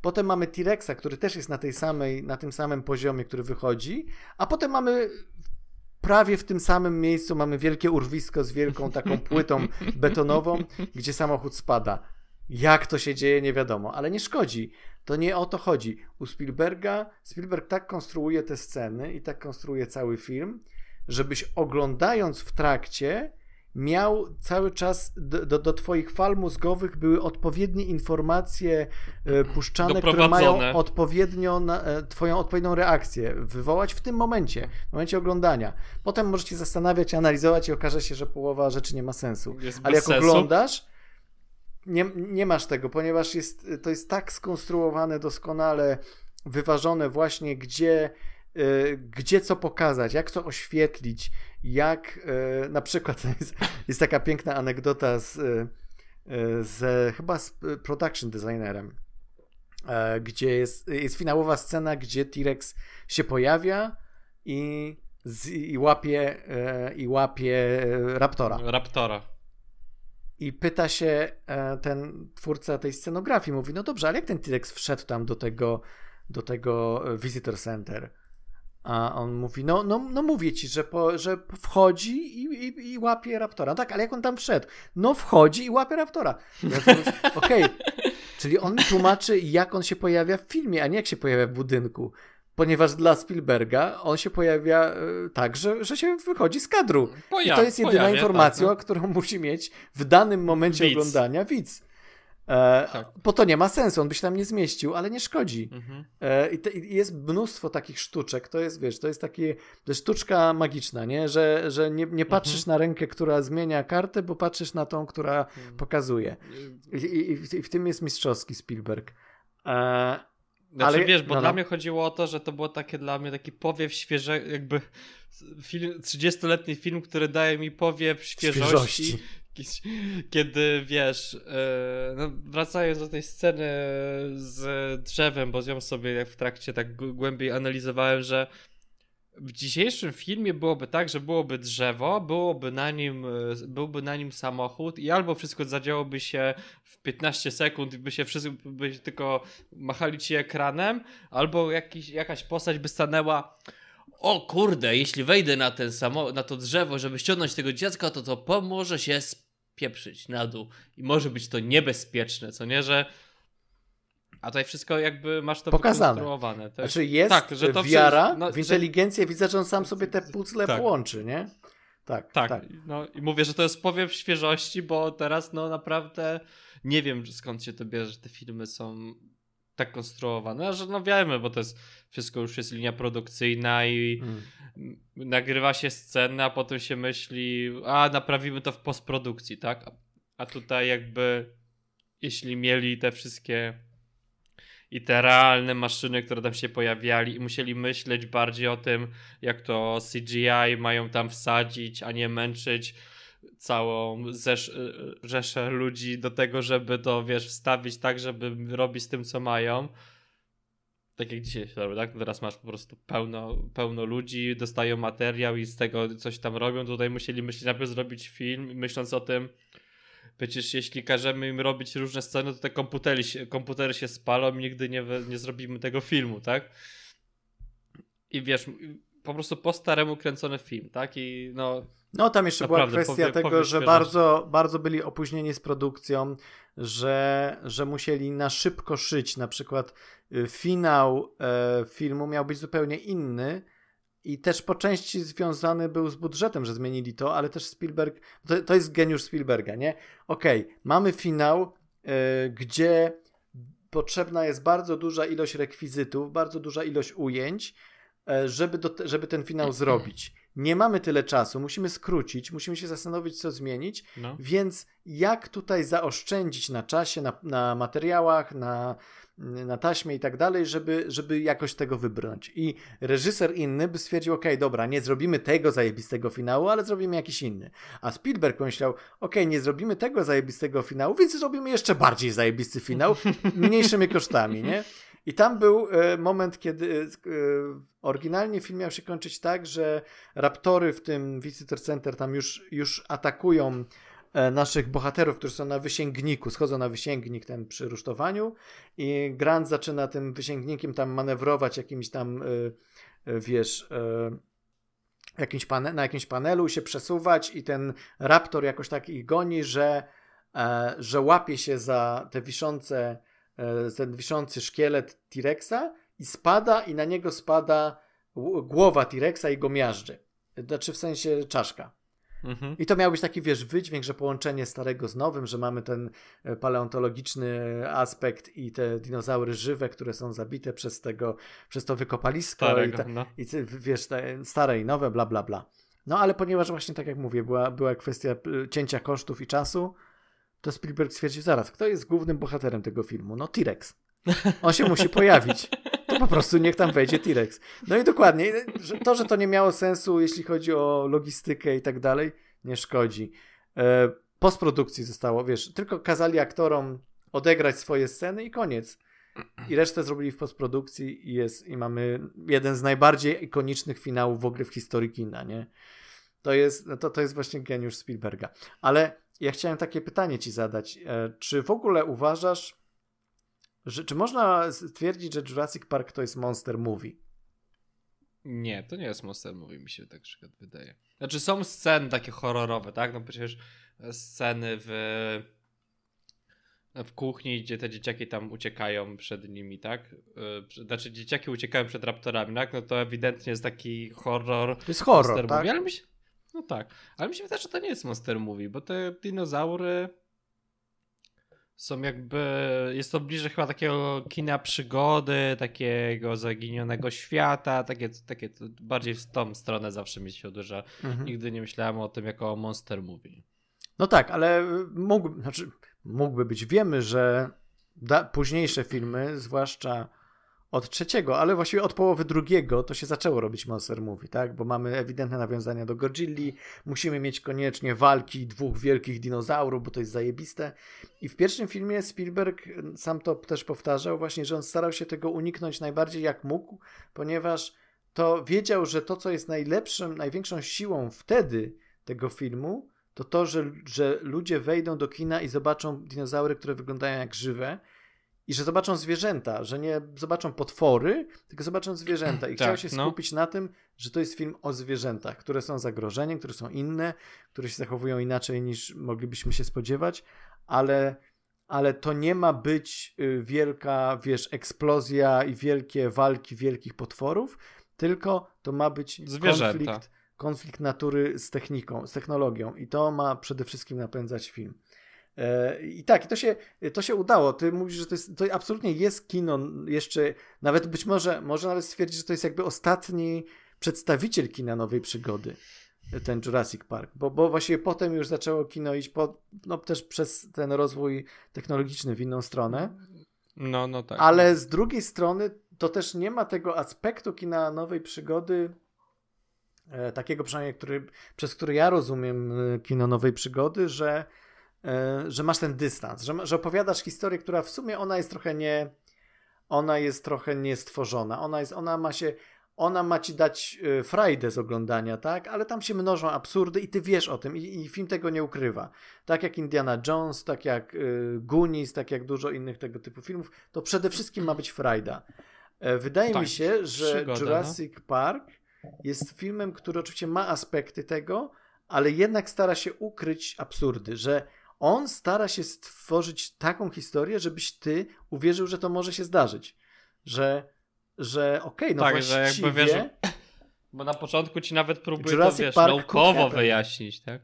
Potem mamy T-Rexa, który też jest na tej samej, na tym samym poziomie, który wychodzi, a potem mamy prawie w tym samym miejscu mamy wielkie urwisko z wielką taką płytą betonową, gdzie samochód spada. Jak to się dzieje, nie wiadomo, ale nie szkodzi. To nie o to chodzi. U Spielberga, Spielberg tak konstruuje te sceny i tak konstruuje cały film, żebyś oglądając w trakcie miał cały czas do, do, do, Twoich fal mózgowych były odpowiednie informacje e, puszczane, które mają odpowiednio na, e, Twoją odpowiednią reakcję wywołać w tym momencie, w momencie oglądania. Potem możesz się zastanawiać, analizować i okaże się, że połowa rzeczy nie ma sensu. Jest Ale jak sensu. oglądasz, nie, nie masz tego, ponieważ jest, to jest tak skonstruowane doskonale, wyważone właśnie, gdzie Y, gdzie co pokazać, jak co oświetlić, jak y, na przykład jest, jest taka piękna anegdota z, y, z chyba z production designerem, gdzie jest, jest finałowa scena, gdzie T-Rex się pojawia i, z, i łapie i łapie Raptora. Raptora. I pyta się ten twórca tej scenografii, mówi, no dobrze, ale jak ten T-Rex wszedł tam do tego, do tego visitor center? A on mówi, no, no, no mówię ci, że, po, że wchodzi i, i, i łapie raptora. No tak, ale jak on tam wszedł? No wchodzi i łapie raptora. Okej, okay. czyli on tłumaczy, jak on się pojawia w filmie, a nie jak się pojawia w budynku. Ponieważ dla Spielberga on się pojawia y, tak, że, że się wychodzi z kadru. I to jest jedyna pojawia, informacja, tak, no. którą musi mieć w danym momencie widz. oglądania widz. E, tak. Bo to nie ma sensu, on by się tam nie zmieścił, ale nie szkodzi. Mhm. E, i, te, I, jest mnóstwo takich sztuczek. To jest, wiesz, to jest jest sztuczka magiczna, nie? Że, że nie, nie patrzysz mhm. na rękę, która zmienia kartę, bo patrzysz na tą, która mhm. pokazuje. I, i, I, w tym jest mistrzowski Spielberg. E, znaczy, ale wiesz, bo no, dla no. mnie chodziło o to, że to było takie dla mnie taki powiew świeże, jakby film, 30-letni film, który daje mi powiew świeżości, świeżości kiedy wiesz, yy, no wracając do tej sceny z drzewem, bo ją sobie w trakcie tak głębiej analizowałem, że w dzisiejszym filmie byłoby tak, że byłoby drzewo, byłoby na nim, e, byłby na nim samochód i albo wszystko zadziałoby się w 15 sekund i by się wszyscy by tylko machali ci ekranem, albo jakiś, jakaś postać by stanęła o kurde, jeśli wejdę na ten samo, na to drzewo, żeby ściągnąć tego dziecka, to to pomoże się pieprzyć na dół i może być to niebezpieczne, co nie, że a tutaj wszystko jakby masz to pokazane. To znaczy jest tak, że to wiara no, w inteligencję, że... widzę, że on sam sobie te puzzle tak. połączy, nie? Tak, tak, tak. No i mówię, że to jest powiew świeżości, bo teraz no naprawdę nie wiem skąd się to bierze, że te filmy są tak konstruowane, że no wiemy, bo to jest wszystko już jest linia produkcyjna i hmm. nagrywa się scenę, a potem się myśli, a naprawimy to w postprodukcji, tak? A tutaj jakby jeśli mieli te wszystkie i te realne maszyny, które tam się pojawiali i musieli myśleć bardziej o tym, jak to CGI mają tam wsadzić, a nie męczyć całą zesz, rzeszę ludzi do tego, żeby to, wiesz, wstawić tak, żeby robić z tym, co mają. Tak jak dzisiaj się robi, tak? Teraz masz po prostu pełno, pełno ludzi, dostają materiał i z tego coś tam robią. Tutaj musieli myśleć, najpierw zrobić film, myśląc o tym, przecież jeśli każemy im robić różne sceny, to te komputery się, komputery się spalą i nigdy nie, nie zrobimy tego filmu, tak? I wiesz, po prostu po staremu kręcony film, tak? I no. No, tam jeszcze była kwestia powie, tego, że bardzo, bardzo byli opóźnieni z produkcją, że, że musieli na szybko szyć. Na przykład y, finał e, filmu miał być zupełnie inny. I też po części związany był z budżetem, że zmienili to, ale też Spielberg. To, to jest geniusz Spielberga, nie? Okej, okay, mamy finał, e, gdzie potrzebna jest bardzo duża ilość rekwizytów, bardzo duża ilość ujęć, żeby, do, żeby ten finał zrobić. nie mamy tyle czasu, musimy skrócić, musimy się zastanowić, co zmienić, no. więc jak tutaj zaoszczędzić na czasie, na, na materiałach, na, na taśmie i tak dalej, żeby, żeby jakoś tego wybrnąć. I reżyser inny by stwierdził, ok, dobra, nie zrobimy tego zajebistego finału, ale zrobimy jakiś inny. A Spielberg pomyślał, ok, nie zrobimy tego zajebistego finału, więc zrobimy jeszcze bardziej zajebisty finał, mniejszymi kosztami, nie? I tam był e, moment, kiedy e, oryginalnie film miał się kończyć tak, że raptory w tym Visitor Center tam już, już atakują e, naszych bohaterów, którzy są na wysięgniku, schodzą na wysięgnik ten przy rusztowaniu i Grant zaczyna tym wysięgnikiem tam manewrować jakimś tam, wiesz, jakimś na jakimś panelu się przesuwać i ten raptor jakoś tak ich goni, że, że łapie się za te wiszące E, ten wiszący szkielet T-Rexa i spada i na niego spada głowa T-Rexa i go miażdży. Znaczy w sensie czaszka. Mhm. I to miał być taki, wiesz, wydźwięk, że połączenie starego z nowym, że mamy ten e, paleontologiczny aspekt i te dinozaury żywe, które są zabite przez tego, przez to wykopalisko Starego, i, ta, no. i wiesz, te stare i nowe, bla, bla, bla. No ale ponieważ właśnie tak jak mówię, była, była kwestia e, cięcia kosztów i czasu, to Spielberg stwierdził zaraz, kto jest głównym bohaterem tego filmu? No T-Rex. On się musi pojawić. To po prostu niech tam wejdzie T-Rex. No i dokładnie, to, że to nie miało sensu, jeśli chodzi o logistykę i tak dalej, nie szkodzi. E, postprodukcji zostało, wiesz, tylko kazali aktorom odegrać swoje sceny i koniec. I resztę zrobili w postprodukcji i jest, i mamy jeden z najbardziej ikonicznych finałów w ogóle w historii kina, nie? To jest, no to, to jest właśnie geniusz Spielberga. Ale ja chciałem takie pytanie ci zadać. E, czy w ogóle uważasz, że, czy można stwierdzić, że Jurassic Park to jest monster movie? Nie, to nie jest monster movie, mi się tak przykład wydaje. Znaczy są sceny takie horrorowe, tak? No przecież sceny w w kuchni, gdzie te dzieciaki tam uciekają przed nimi, tak? E, znaczy dzieciaki uciekają przed raptorami, tak? No to ewidentnie jest taki horror. To jest horror, tak? Movie, ale mi się, no tak, ale mi się wydaje, że to nie jest Monster Movie, bo te dinozaury są jakby, jest to bliżej chyba takiego kina przygody, takiego zaginionego świata, takie, takie bardziej w tą stronę zawsze mi się uderza. Mhm. Nigdy nie myślałem o tym jako o Monster Movie. No tak, ale mógł, znaczy, mógłby być. Wiemy, że da, późniejsze filmy, zwłaszcza od trzeciego, ale właściwie od połowy drugiego to się zaczęło robić Monster Movie, tak? Bo mamy ewidentne nawiązania do Godzilli, musimy mieć koniecznie walki dwóch wielkich dinozaurów, bo to jest zajebiste. I w pierwszym filmie Spielberg sam to też powtarzał właśnie, że on starał się tego uniknąć najbardziej jak mógł, ponieważ to wiedział, że to, co jest najlepszym, największą siłą wtedy tego filmu, to to, że, że ludzie wejdą do kina i zobaczą dinozaury, które wyglądają jak żywe, i że zobaczą zwierzęta, że nie zobaczą potwory, tylko zobaczą zwierzęta. I tak, chciał się no. skupić no. na tym, że to jest film o zwierzętach, które są zagrożeniem, które są inne, które się zachowują inaczej niż moglibyśmy się spodziewać, ale, ale to nie ma być y, wielka, wiesz, eksplozja i wielkie walki wielkich potworów, tylko to ma być Zwierzęta. konflikt, konflikt natury z techniką, z technologią i to ma przede wszystkim napędzać film. E, I tak, to się, to się udało. Ty mówisz, że to, jest, to absolutnie jest kino, jeszcze nawet być może, może nawet stwierdzić, że to jest jakby ostatni przedstawiciel kina nowej przygody, ten Jurassic Park, bo, bo właściwie potem już zaczęło kino iść po, no, też przez ten rozwój technologiczny w inną stronę. No, no tak. Ale z drugiej strony to też nie ma tego aspektu kina nowej przygody, e, takiego przynajmniej, który, przez który ja rozumiem e, kino nowej przygody, że E, że masz ten dystans, że, że opowiadasz historię, która w sumie ona jest trochę nie ona jest trochę niestworzona. Ona jest, ona ma się ona ma ci dać e, frajdę z oglądania, tak? Ale tam się mnożą absurdy i ty wiesz o tym i, i film tego nie ukrywa. Tak jak Indiana Jones, tak jak y, Goonies, tak jak dużo innych tego typu filmów, to przede wszystkim ma być frajda. wydaje tak, mi się, że przygoda, no. Jurassic no? Park jest filmem, który oczywiście ma aspekty tego, ale jednak stara się ukryć absurdy, że on stara się stworzyć taką historię, żebyś ty uwierzył, że to może się zdarzyć. Że, że okej, okay, no tak, właściwie... Że jakby wiesz, bo na początku ci nawet próbuje Jurassic to, wiesz, Park naukowo wyjaśnić, tak?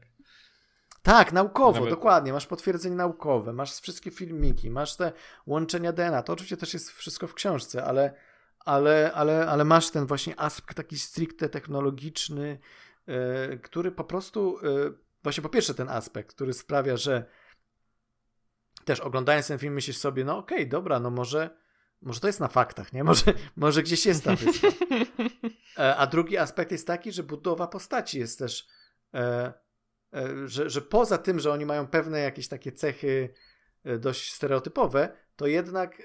Tak, naukowo, nawet... dokładnie. Masz potwierdzenie naukowe, masz wszystkie filmiki, masz te łączenia DNA. To oczywiście też jest wszystko w książce, ale, ale, ale, ale masz ten właśnie aspekt taki stricte technologiczny, yy, który po prostu, yy, właśnie po pierwsze ten aspekt, który sprawia, że też oglądając ten film myślisz sobie, no okej, okay, dobra, no może, może to jest na faktach, nie? Może, może gdzieś jest ta wyspa. E, a drugi aspekt jest taki, że budowa postaci jest też, e, e, że, że poza tym, że oni mają pewne jakieś takie cechy dość stereotypowe, to jednak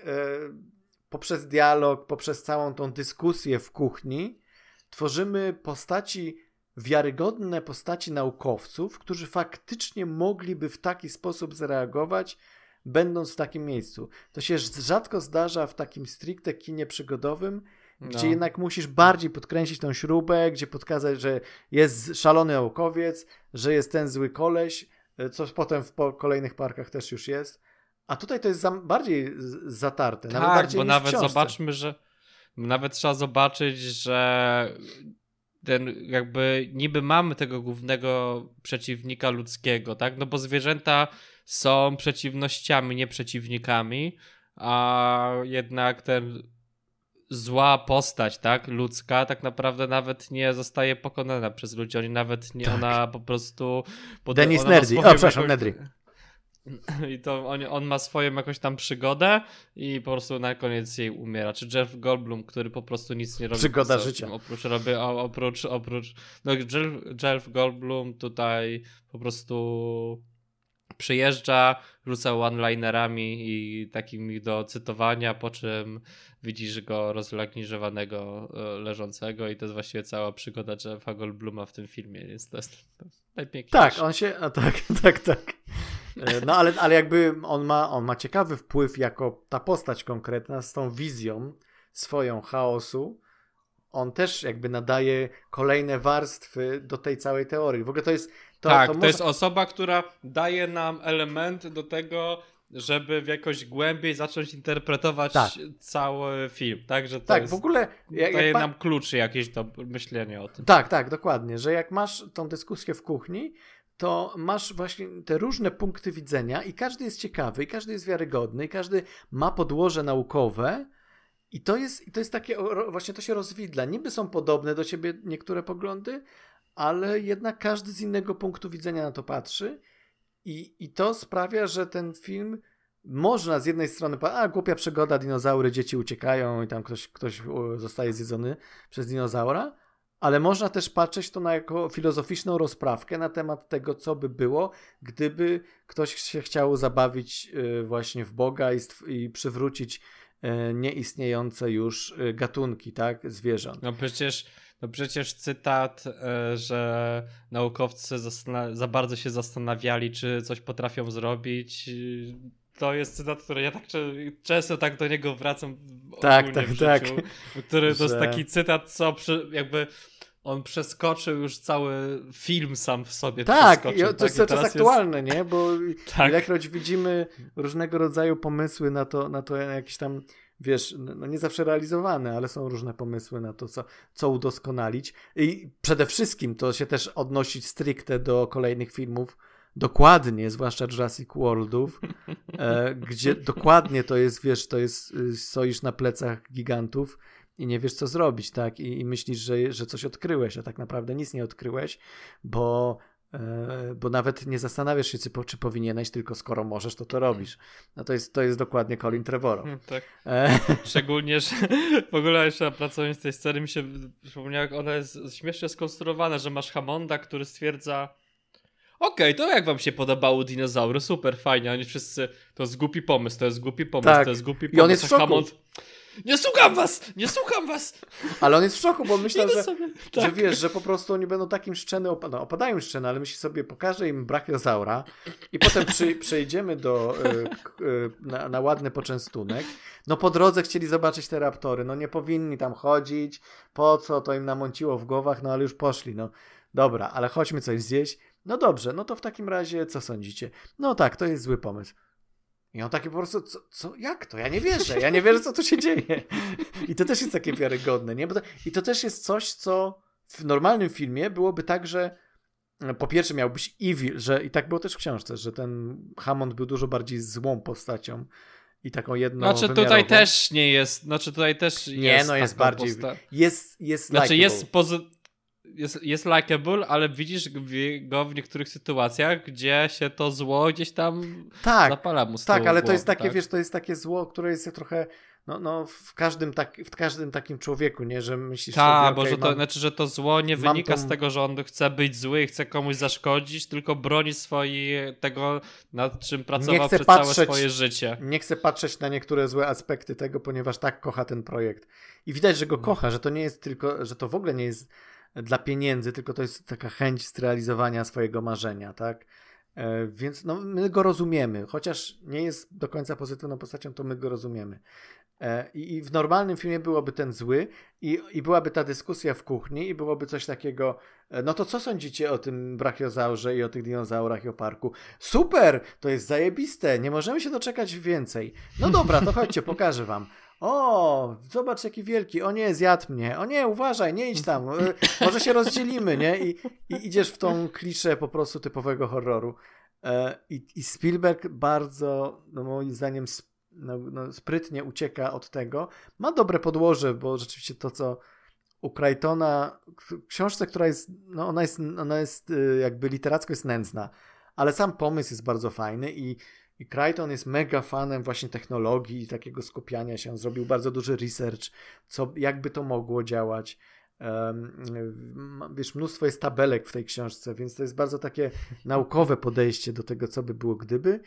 poprzez dialog, poprzez całą tą dyskusję w kuchni tworzymy postaci wiarygodne postaci naukowców, którzy faktycznie mogliby w taki sposób zareagować będąc w takim miejscu. To się rzadko zdarza w takim stricte kinie przygodowym, no. gdzie jednak musisz bardziej podkręcić tą śrubę, gdzie podkazać, że jest szalony naukowiec, że jest ten zły koleś, e, co potem w kolejnych parkach też już jest. A tutaj to jest za, bardziej zatarte. Tak, nawet bardziej bo nawet zobaczmy, że nawet trzeba zobaczyć, że ten jakby niby mamy tego głównego przeciwnika ludzkiego, tak? No bo zwierzęta są przeciwnościami, nie przeciwnikami, a jednak ten zła postać, tak, ludzka, tak naprawdę nawet nie zostaje pokonana przez ludzi. Oni nawet nie, tak. ona po prostu. Pod, Denis Nedry, o przepraszam, jakąś... Nedry. I to on, on, ma swoją jakąś tam przygodę i po prostu na koniec jej umiera. Czy Jeff Goldblum, który po prostu nic nie robi. Przygoda życia. Oprócz, robi, oprócz, oprócz, no Jeff, Jeff Goldblum tutaj po prostu przyjeżdża, rzuca one-linerami i takimi do cytowania, po czym widzisz go rozlagniżowanego, e, leżącego i to jest właściwie cała przygoda Jeffa Goldbluma w tym filmie. Jest to jest najpiękniejsze. Tak, on się, a tak, tak, tak. E, no ale, ale jakby on ma, on ma ciekawy wpływ jako ta postać konkretna z tą wizją swoją chaosu. On też jakby nadaje kolejne warstwy do tej całej teorii. W ogóle to jest. To, tak, to, może... to jest osoba, która daje nam element do tego, żeby w jakoś głębiej zacząć interpretować tak. cały film. Tak, że to tak jest, w ogóle jak, daje jak nam kluczy jakieś do myślenia o tym. Tak, tak, dokładnie. Że jak masz tą dyskusję w kuchni, to masz właśnie te różne punkty widzenia i każdy jest ciekawy, i każdy jest wiarygodny, i każdy ma podłoże naukowe. I to jest, i to jest takie, właśnie to się rozwidla. Niby są podobne do siebie niektóre poglądy, ale jednak każdy z innego punktu widzenia na to patrzy. I, i to sprawia, że ten film można z jednej strony, a głupia przygoda, dinozaury, dzieci uciekają i tam ktoś, ktoś zostaje zjedzony przez dinozaura, ale można też patrzeć to na jako filozoficzną rozprawkę na temat tego, co by było, gdyby ktoś się chciał zabawić y, właśnie w Boga i, i przywrócić y, nieistniejące już y, gatunki, tak, zwierząt. No przecież, no przecież cytat, że naukowcy za bardzo się zastanawiali, czy coś potrafią zrobić, to jest cytat, który ja tak często tak do niego wracam tak, tak, w tak. Który to jest taki cytat, co przy, jakby on przeskoczył już cały film sam w sobie. Tak, to jest tak? cały czas aktualne, jest... nie? Bo tak. ilekroć widzimy różnego rodzaju pomysły na to, na to jakieś tam wiesz, no nie zawsze realizowane, ale są różne pomysły na to, co, co udoskonalić. I przede wszystkim to się też odnosić stricte do kolejnych filmów, dokładnie, zwłaszcza Jurassic Worldów, e, gdzie dokładnie to jest, wiesz, to jest, y, stoisz na plecach gigantów i nie wiesz, co zrobić, tak? I, i myślisz, że, że coś odkryłeś, a tak naprawdę nic nie odkryłeś, bo e, bo nawet nie zastanawiasz się, czy, czy powinieneś, tylko skoro możesz, to to robisz. No to jest, to jest dokładnie Colin Trevorrow. Hmm, tak. E... Szczególnie, że w ogóle jeszcze pracując w tej scenie mi się przypomniało, jak ona jest śmiesznie skonstruowana, że masz Hamonda, który stwierdza Okej, okay, to jak wam się podobało dinozaury? Super, fajnie. Oni wszyscy, to jest głupi pomysł, to jest głupi pomysł, tak. to jest głupi pomysł. I on jest w szoku. Hammond, nie słucham was! Nie słucham was! Ale on jest w szoku, bo on myślał, że, tak. że wiesz, że po prostu oni będą takim szczeny, op no, opadają szczeny, ale myśli sobie, pokażę im brachiozaura i potem przy, przejdziemy do, y, y, na, na, ładny poczęstunek. No po drodze chcieli zobaczyć te raptory, no nie powinni tam chodzić, po co, to im namąciło w głowach, no ale już poszli, no. Dobra, ale chodźmy coś zjeść. No dobrze, no to w takim razie co sądzicie? No tak, to jest zły pomysł. I on taki po prostu, co, co, jak to? Ja nie wierzę, ja nie wierzę, co tu się dzieje. I to też jest takie wiarygodne, nie? To, I to też jest coś, co w normalnym filmie byłoby tak, że e, po pierwsze miałbyś evil, że i tak było też w książce, że ten Hammond był dużo bardziej złą postacią i taką jedną. Znaczy tutaj też nie jest, znaczy tutaj też nie, jest no jest bardziej, posta... jest, jest Znaczy jest pozy jest, jest likable, ale widzisz go w niektórych sytuacjach, gdzie się to zło gdzieś tam tak, zapala mu Tak, ale głowy, to jest takie, tak? wiesz, to jest takie zło, które jest trochę no, no w, każdym tak, w każdym takim człowieku, nie, że myślisz Ta, sobie, bo okay, że to, mam, znaczy, że to zło nie wynika tą... z tego, że on chce być zły, chce komuś zaszkodzić, tylko broni swojej, tego, nad czym pracował przez patrzeć, całe swoje życie. Nie chce patrzeć na niektóre złe aspekty tego, ponieważ tak kocha ten projekt. I widać, że go no. kocha, że to nie jest tylko, że to w ogóle nie jest dla pieniędzy, tylko to jest taka chęć zrealizowania swojego marzenia, tak? E, więc no, my go rozumiemy, chociaż nie jest do końca pozytywną postacią, to my go rozumiemy. E, I, w normalnym filmie byłoby ten zły, i, i byłaby ta dyskusja w kuchni, i byłoby coś takiego. E, no to co sądzicie o tym brachiozaurze i o tych dinozaurach i o parku? Super! To jest zajebiste, nie możemy się doczekać więcej. No dobra, to chodźcie, pokażę wam. O, zobacz jaki wielki. O nie, zjadł mnie. O nie, uważaj, nie idź tam. E, może się rozdzielimy, nie? I, i idziesz w tą kliszę po prostu typowego horroru. I, I Spielberg bardzo, no moim zdaniem, no, no, sprytnie ucieka od tego. Ma dobre podłoże, bo rzeczywiście to, co u Crichtona, książce, która jest, no ona jest, ona jest y, jakby literacko jest nędzna, ale sam pomysł jest bardzo fajny i, i Crichton jest mega fanem właśnie technologii i takiego skupiania się. Zrobił bardzo duży research, co, jakby to mogło działać. Um, wiesz, mnóstwo jest tabelek w tej książce, więc to jest bardzo takie naukowe podejście do tego, co by było gdyby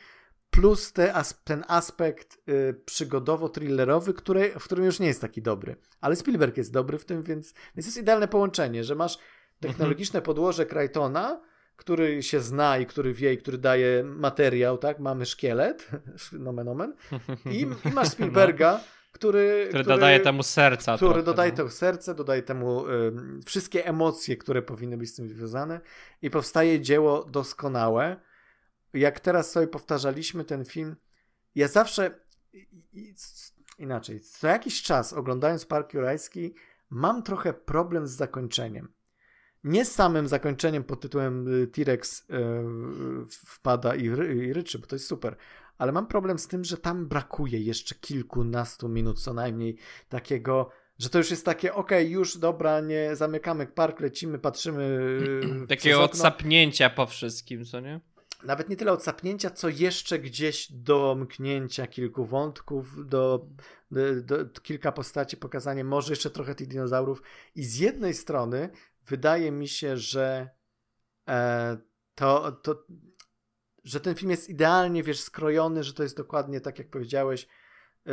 plus te, ten aspekt y, przygodowo-thrillerowy, który, w którym już nie jest taki dobry. Ale Spielberg jest dobry w tym, więc, więc jest idealne połączenie, że masz technologiczne mhm. podłoże Crichtona, który się zna i który wie i który daje materiał, tak? Mamy szkielet, nomen omen, i, i masz Spielberga, no. który, który, który, dodaje temu serca. Który trochę, dodaje no. to serce, dodaje temu y, wszystkie emocje, które powinny być z tym związane i powstaje dzieło doskonałe, jak teraz sobie powtarzaliśmy ten film, ja zawsze inaczej, co jakiś czas oglądając Park Jurajski mam trochę problem z zakończeniem. Nie z samym zakończeniem pod tytułem y, T-Rex yy, wpada i, ry, i ryczy, bo to jest super, ale mam problem z tym, że tam brakuje jeszcze kilkunastu minut co najmniej takiego że to już jest takie, okej, okay, już dobra, nie zamykamy park, lecimy, patrzymy. Takiego odsapnięcia po wszystkim, co nie? nawet nie tyle odsapnięcia, co jeszcze gdzieś domknięcia kilku wątków, do, do, do, kilka postaci, pokazanie może jeszcze trochę tych dinozaurów. I z jednej strony wydaje mi się, że e, to, to, że ten film jest idealnie, wiesz, skrojony, że to jest dokładnie tak, jak powiedziałeś, e,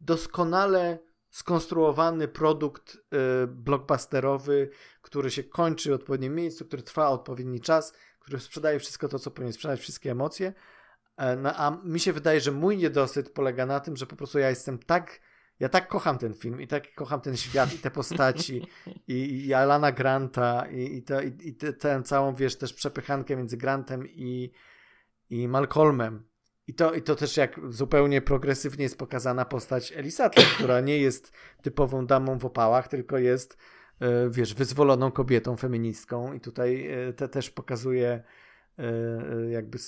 doskonale skonstruowany produkt e, blockbusterowy, który się kończy w odpowiednim miejscu, który trwa odpowiedni czas, który sprzedaje wszystko to, co powinien sprzedać, wszystkie emocje. No, a mi się wydaje, że mój niedosyt polega na tym, że po prostu ja jestem tak. Ja tak kocham ten film i tak kocham ten świat i te postaci i, i Alana Granta i, i, to, i, i tę całą, wiesz, też przepychankę między Grantem i, i Malcolmem. I to, I to też jak zupełnie progresywnie jest pokazana postać Elisatla, która nie jest typową damą w opałach, tylko jest E, wiesz, wyzwoloną kobietą, feministką i tutaj e, te też pokazuje e, jakby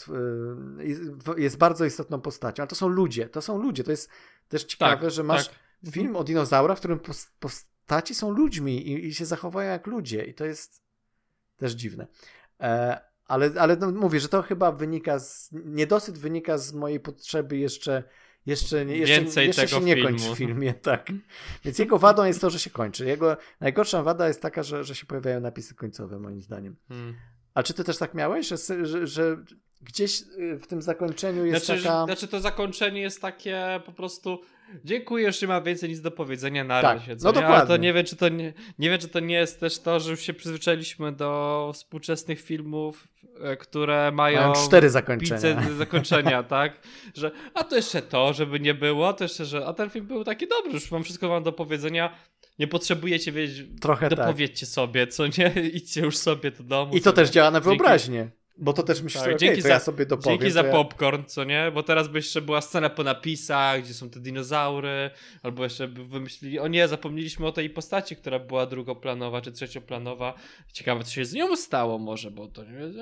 jest bardzo istotną postacią, ale to są ludzie, to są ludzie, to jest też ciekawe, tak, że masz tak. film o dinozaurach, w którym postaci są ludźmi i, i, się zachowują jak ludzie i to jest też dziwne. Ale, ale no, mówię, że to chyba wynika z, niedosyt wynika z mojej potrzeby jeszcze jeszcze, jeszcze, Więcej jeszcze się nie filmu. kończy w filmie, tak. Więc jego wadą jest to, że się kończy. Jego najgorsza wada jest taka, że, że się pojawiają napisy końcowe, moim zdaniem. Hmm. A czy ty też tak miałeś, że, że, że gdzieś y, w tym zakończeniu jest znaczy, taka... Znaczy to zakończenie jest takie po prostu Dziękuję, już nie ma więcej nic do powiedzenia na tak, razie. No dokładnie. Ale to nie wiem, czy to nie, nie wiem, czy to nie jest też to, że już się przyzwyczailiśmy do współczesnych filmów, e, które mają, mają cztery zakończenia. zakończenia, tak? Że a to jeszcze to, żeby nie było, to jeszcze, że a ten film był taki dobry, już mam wszystko wam do powiedzenia. Nie potrzebujecie wiedzieć, Trochę dopowiedzcie tak. sobie, co nie, idźcie już sobie do domu. I to sobie. też działa na wyobraźnię. Dzięki. Bo to też myślę, tak, okay, dzięki za, ja sobie dopowiem. Dzięki za ja... popcorn, co nie? Bo teraz by jeszcze była scena po napisach, gdzie są te dinozaury, albo jeszcze by wymyślili, o nie, zapomnieliśmy o tej postaci, która była drugoplanowa czy trzecioplanowa. Ciekawe, co się z nią stało może, bo to nie wiem.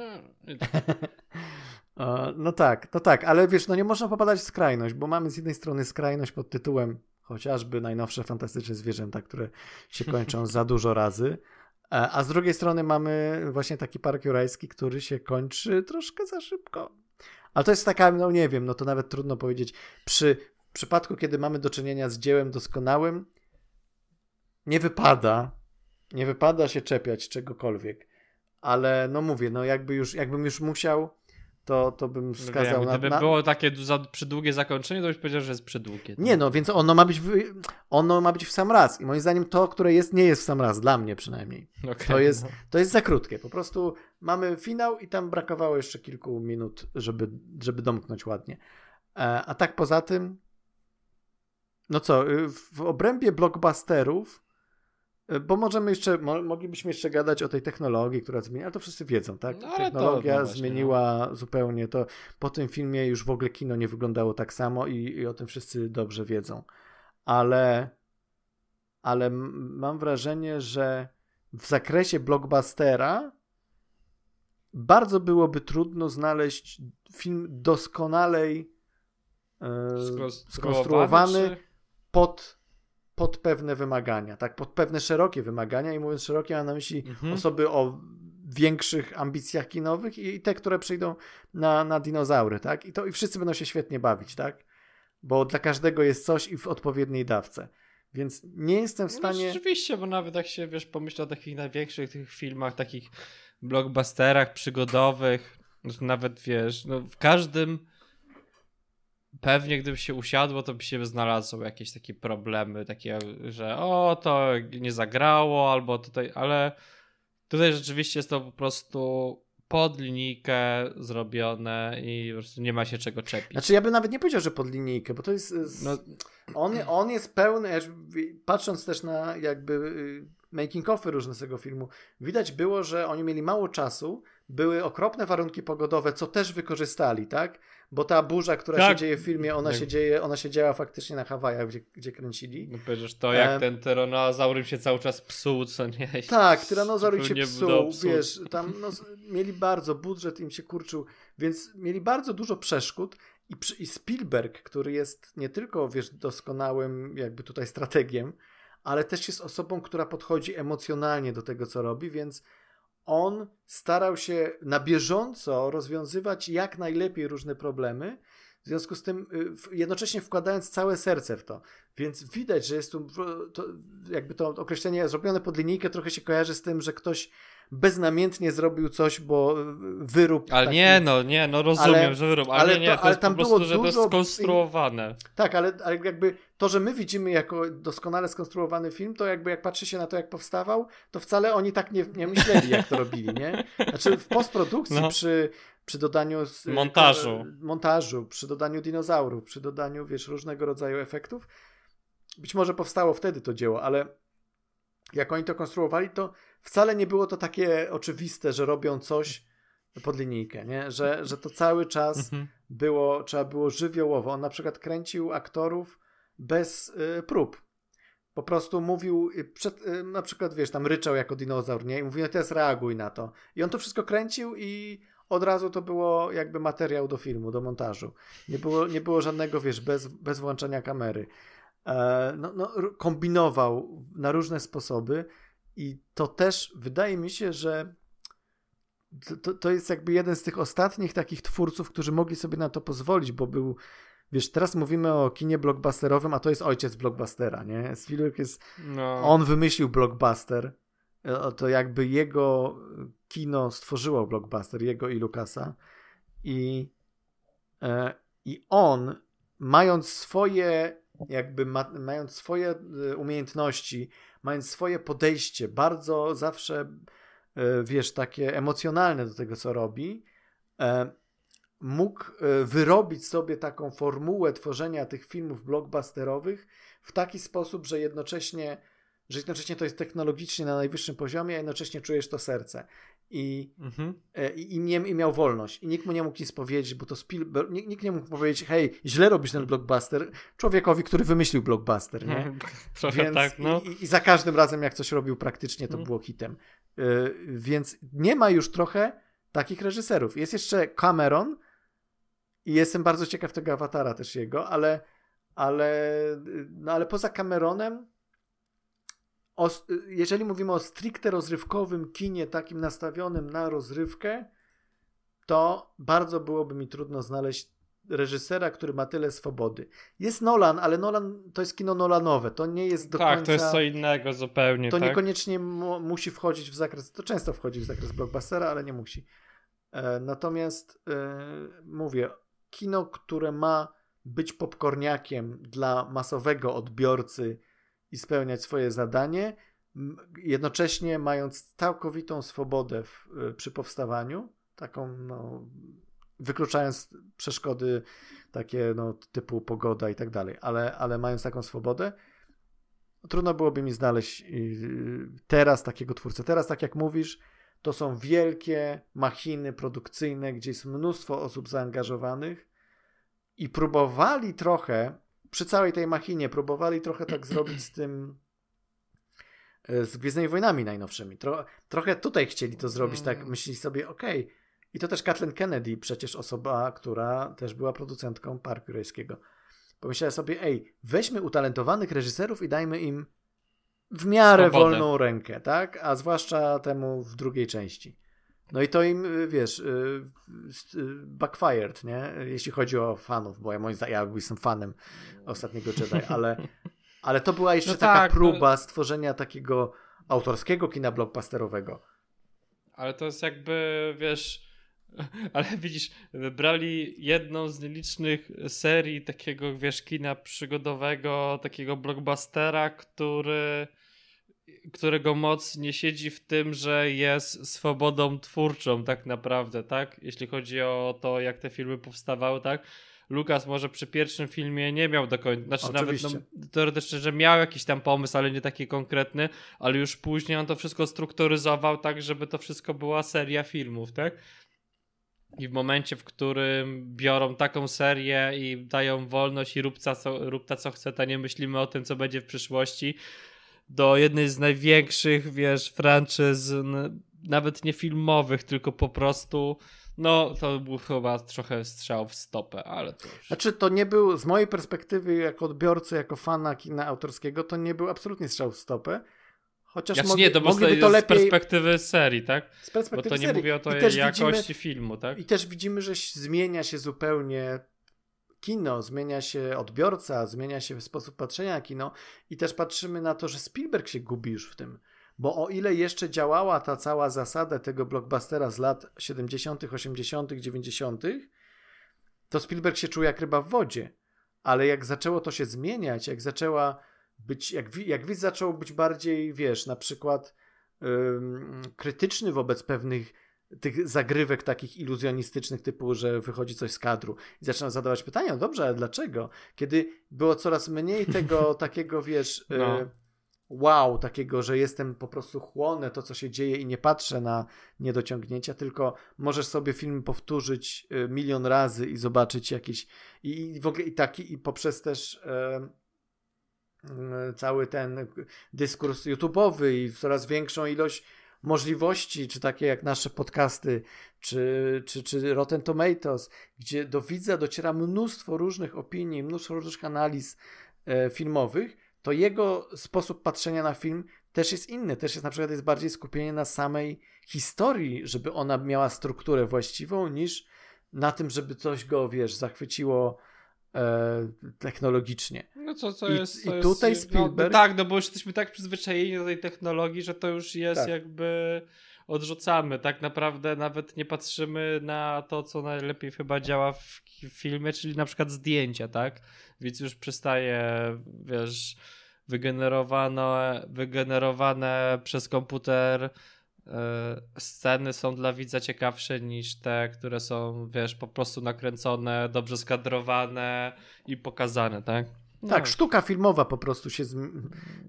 no tak, no tak, ale wiesz, no nie można popadać w skrajność, bo mamy z jednej strony skrajność pod tytułem chociażby najnowsze fantastyczne zwierzęta, które się kończą za dużo razy, a z drugiej strony mamy właśnie taki park jurajski, który się kończy troszkę za szybko. Ale to jest taka, no nie wiem, no to nawet trudno powiedzieć. Przy przypadku, kiedy mamy do czynienia z dziełem doskonałym, nie wypada, nie wypada się czepiać czegokolwiek. Ale no mówię, no jakby już, jakbym już musiał, to, to bym wskazał Wiem, na... Gdyby było takie za, przydługie zakończenie, to byś powiedział, że jest przydługie. Nie no, więc ono ma być w, ono ma być w sam raz i moim zdaniem to, które jest, nie jest w sam raz, dla mnie przynajmniej. Okay, to, jest, no. to jest za krótkie, po prostu mamy finał i tam brakowało jeszcze kilku minut, żeby, żeby domknąć ładnie. E, a tak poza tym, no co, y, w obrębie blockbusterów bo możemy jeszcze, mo, moglibyśmy jeszcze gadać o tej technologii, która zmienia, ale to wszyscy wiedzą, tak? No, Technologia to, no zmieniła no. zupełnie to. Po tym filmie już w ogóle kino nie wyglądało tak samo i, i o tym wszyscy dobrze wiedzą. Ale, ale mam wrażenie, że w zakresie blockbustera bardzo byłoby trudno znaleźć film doskonalej e, skonstruowany pod pod pewne wymagania, tak? Pod pewne szerokie wymagania i mówiąc szerokie, mam na myśli mhm. osoby o większych ambicjach kinowych i, te, które przyjdą na, na dinozaury, tak? I to i wszyscy będą się świetnie bawić, tak? Bo dla każdego jest coś i w odpowiedniej dawce. Więc nie jestem w no, stanie. No, rzeczywiście, bo nawet jak się wiesz, pomyślę o takich największych tych filmach, takich blockbusterach przygodowych, nawet wiesz, no w każdym pewnie gdyby się usiadło, to by się znalazły jakieś takie problemy, takie, że o, to nie zagrało, albo tutaj, ale tutaj rzeczywiście jest to po prostu pod linijkę zrobione i po prostu nie ma się czego czepić. Znaczy ja bym nawet nie powiedział, że pod linijkę, bo to jest... No, on, on jest pełny, patrząc też na jakby y, making offy różne z tego filmu, widać było, że oni mieli mało czasu, były okropne warunki pogodowe, co też wykorzystali, tak? Bo ta burza, która tak. się dzieje w filmie, ona się dzieje, ona się działa faktycznie na Hawajach, gdzie, gdzie kręcili. No powiesz to, jak e... ten tyranozaury się cały czas psuł, co nie? Tak, tyranozaury się psuł, wiesz, tam no, mieli bardzo, budżet im się kurczył, więc mieli bardzo dużo przeszkód i, i Spielberg, który jest nie tylko, wiesz, doskonałym jakby tutaj strategiem, ale też jest osobą, która podchodzi emocjonalnie do tego, co robi, więc on starał się na bieżąco rozwiązywać jak najlepiej różne problemy, w związku z tym y, jednocześnie wkładając całe serce w to. Więc widać, że jest tu to, jakby to określenie zrobione pod linijkę trochę się kojarzy z tym, że ktoś beznamiętnie zrobił coś, bo wyrób. Ale taki... nie, no, nie, no rozumiem, ale, że wyrób, ale, ale nie, nie, to, ale tam prostu, było że dużo... to skonstruowane. Tak, ale, ale jakby to, że my widzimy jako doskonale skonstruowany film, to jakby jak patrzy się na to, jak powstawał, to wcale oni tak nie, nie myśleli, jak to robili, nie? Znaczy w postprodukcji no. przy, przy dodaniu z, montażu. montażu, przy dodaniu dinozaurów, przy dodaniu, wiesz, różnego rodzaju efektów, być może powstało wtedy to dzieło, ale jak oni to konstruowali, to wcale nie było to takie oczywiste, że robią coś pod linijkę, nie? Że, że to cały czas mhm. było, trzeba było żywiołowo. On na przykład kręcił aktorów bez y, prób. Po prostu mówił, y, przed, y, na przykład wiesz, tam ryczał jako dinozaur, nie? I mówił, no teraz reaguj na to. I on to wszystko kręcił i od razu to było jakby materiał do filmu, do montażu. Nie było, nie było żadnego, wiesz, bez, bez włączania kamery. E, no, no, kombinował na różne sposoby i to też wydaje mi się, że to, to jest jakby jeden z tych ostatnich takich twórców, którzy mogli sobie na to pozwolić, bo był wiesz, teraz mówimy o kinie blockbusterowym, a to jest ojciec blockbustera, nie? Spielberg jest, no. on wymyślił blockbuster, to jakby jego kino stworzyło blockbuster, jego i Lucasa i, e, i on mając swoje jakby ma, mając swoje e, umiejętności, mając swoje podejście, bardzo zawsze, e, wiesz, takie emocjonalne do tego, co robi, e, mógł wyrobić sobie taką formułę tworzenia tych filmów blockbusterowych w taki sposób, że jednocześnie że jednocześnie to jest technologicznie na najwyższym poziomie, a jednocześnie czujesz to serce. I, mhm. E, i, nie, i miał wolność. I nikt mu nie mógł nic powiedzieć, bo to Spielberg, nikt, nikt nie mógł powiedzieć, hej, źle robisz ten blockbuster, człowiekowi, który wymyślił blockbuster, nie? Trochę więc, tak, no. I, I, za każdym razem, jak coś robił praktycznie, to mhm. było hitem. Y, więc nie ma już trochę takich reżyserów. Jest jeszcze Cameron i jestem bardzo ciekaw tego awatara też jego, ale, ale, no, ale poza Cameronem o, jeżeli mówimy o stricte rozrywkowym kinie, takim nastawionym na rozrywkę, to bardzo byłoby mi trudno znaleźć reżysera, który ma tyle swobody. Jest Nolan, ale Nolan to jest kino Nolanowe, to nie jest do tak, końca... Tak, to jest co innego zupełnie. To tak? niekoniecznie musi wchodzić w zakres, to często wchodzi w zakres blockbustera, ale nie musi. E, natomiast e, mówię, kino, które ma być popcorniakiem dla masowego odbiorcy i spełniać swoje zadanie, jednocześnie mając całkowitą swobodę w, e, przy powstawaniu, taką no, wykluczając przeszkody takie no, typu pogoda i tak dalej, ale, ale mając taką swobodę, trudno byłoby mi znaleźć y, teraz takiego twórcę. Teraz, tak jak mówisz, to są wielkie machiny produkcyjne, gdzie jest mnóstwo osób zaangażowanych i próbowali trochę, przy całej tej machinie, próbowali trochę tak zrobić z tym y, z Gwiezdnymi Wojnami najnowszymi. Tro, trochę tutaj chcieli to zrobić, tak mm. myśleli sobie, okej, okay, i to też Kathleen Kennedy, przecież osoba, która też była producentką Parku Rejskiego. Pomyślałem sobie, ej, weźmy utalentowanych reżyserów i dajmy im w miarę Swobodę. wolną rękę, tak? A zwłaszcza temu w drugiej części. No i to im, y, wiesz, y, y, backfired, nie? Jeśli chodzi o fanów, bo ja moim zdaniem, ja jestem fanem ostatniego Jedi, ale, ale to była jeszcze no taka tak, próba no... stworzenia takiego autorskiego kina blockbusterowego. Ale to jest jakby, wiesz, ale widzisz, wybrali jedną z nielicznych serii takiego, wiesz, kina przygodowego, takiego blockbustera, który którego moc nie siedzi w tym, że jest swobodą twórczą tak naprawdę, tak? Jeśli chodzi o to, jak te filmy powstawały, tak? Lukas może przy pierwszym filmie nie miał do końca, znaczy Oczywiście. nawet no, teoretycznie, że miał jakiś tam pomysł, ale nie taki konkretny, ale już później on to wszystko strukturyzował tak, żeby to wszystko była seria filmów, tak? I w momencie, w którym biorą taką serię i dają wolność i rób ta, co, rób ta co chce, to nie myślimy o tym, co będzie w przyszłości, do jednej z największych, wiesz, franczyz, nawet nie filmowych, tylko po prostu, no to był chyba trochę strzał w stopę, ale to już... Znaczy to nie był, z mojej perspektywy jako odbiorcy, jako fana kina autorskiego, to nie był absolutnie strzał w stopę, Chociaż znaczy, mogli, nie, to mogliby to lepiej... z perspektywy serii, tak? Z perspektywy Bo to nie serii. mówię o tej jakości widzimy, filmu, tak? I też widzimy, że zmienia się zupełnie kino, zmienia się odbiorca, zmienia się sposób patrzenia na kino i też patrzymy na to, że Spielberg się gubi już w tym. Bo o ile jeszcze działała ta cała zasada tego blockbustera z lat 70., 80., 90., to Spielberg się czuł jak ryba w wodzie. Ale jak zaczęło to się zmieniać, jak zaczęła być, jak, jak widz zaczął być bardziej, wiesz, na przykład krytyczny wobec pewnych tych zagrywek takich iluzjonistycznych typu, że wychodzi coś z kadru i zaczynam zadawać pytania, no dobrze, ale dlaczego? Kiedy było coraz mniej tego takiego, wiesz, no. y, wow, takiego, że jestem po prostu chłonę to, co się dzieje i nie patrzę na niedociągnięcia, tylko możesz sobie film powtórzyć y, milion razy i zobaczyć jakieś i, i w ogóle i taki i poprzez też y, Mm, cały ten dyskurs YouTube'owy i coraz większą ilość możliwości, czy takie jak nasze podcasty, czy, czy, czy Rotten Tomatoes, gdzie do widza dociera mnóstwo różnych opinii, mnóstwo różnych analiz e, filmowych, to jego sposób patrzenia na film też jest inny. Też jest na przykład jest bardziej skupienie na samej historii, żeby ona miała strukturę właściwą, niż na tym, żeby coś go, wiesz, zachwyciło technologicznie. No co, co I, jest. I tutaj jest, Spielberg. No, tak, no bo już jesteśmy tak przyzwyczajeni do tej technologii, że to już jest tak. jakby odrzucamy. Tak naprawdę nawet nie patrzymy na to, co najlepiej chyba działa w filmie, czyli na przykład zdjęcia, tak? Więc już przestaje, wiesz, wygenerowane, wygenerowane przez komputer E, sceny są dla widza ciekawsze niż te, które są, wiesz, po prostu nakręcone, dobrze skadrowane i pokazane, tak? No. Tak, sztuka filmowa po prostu się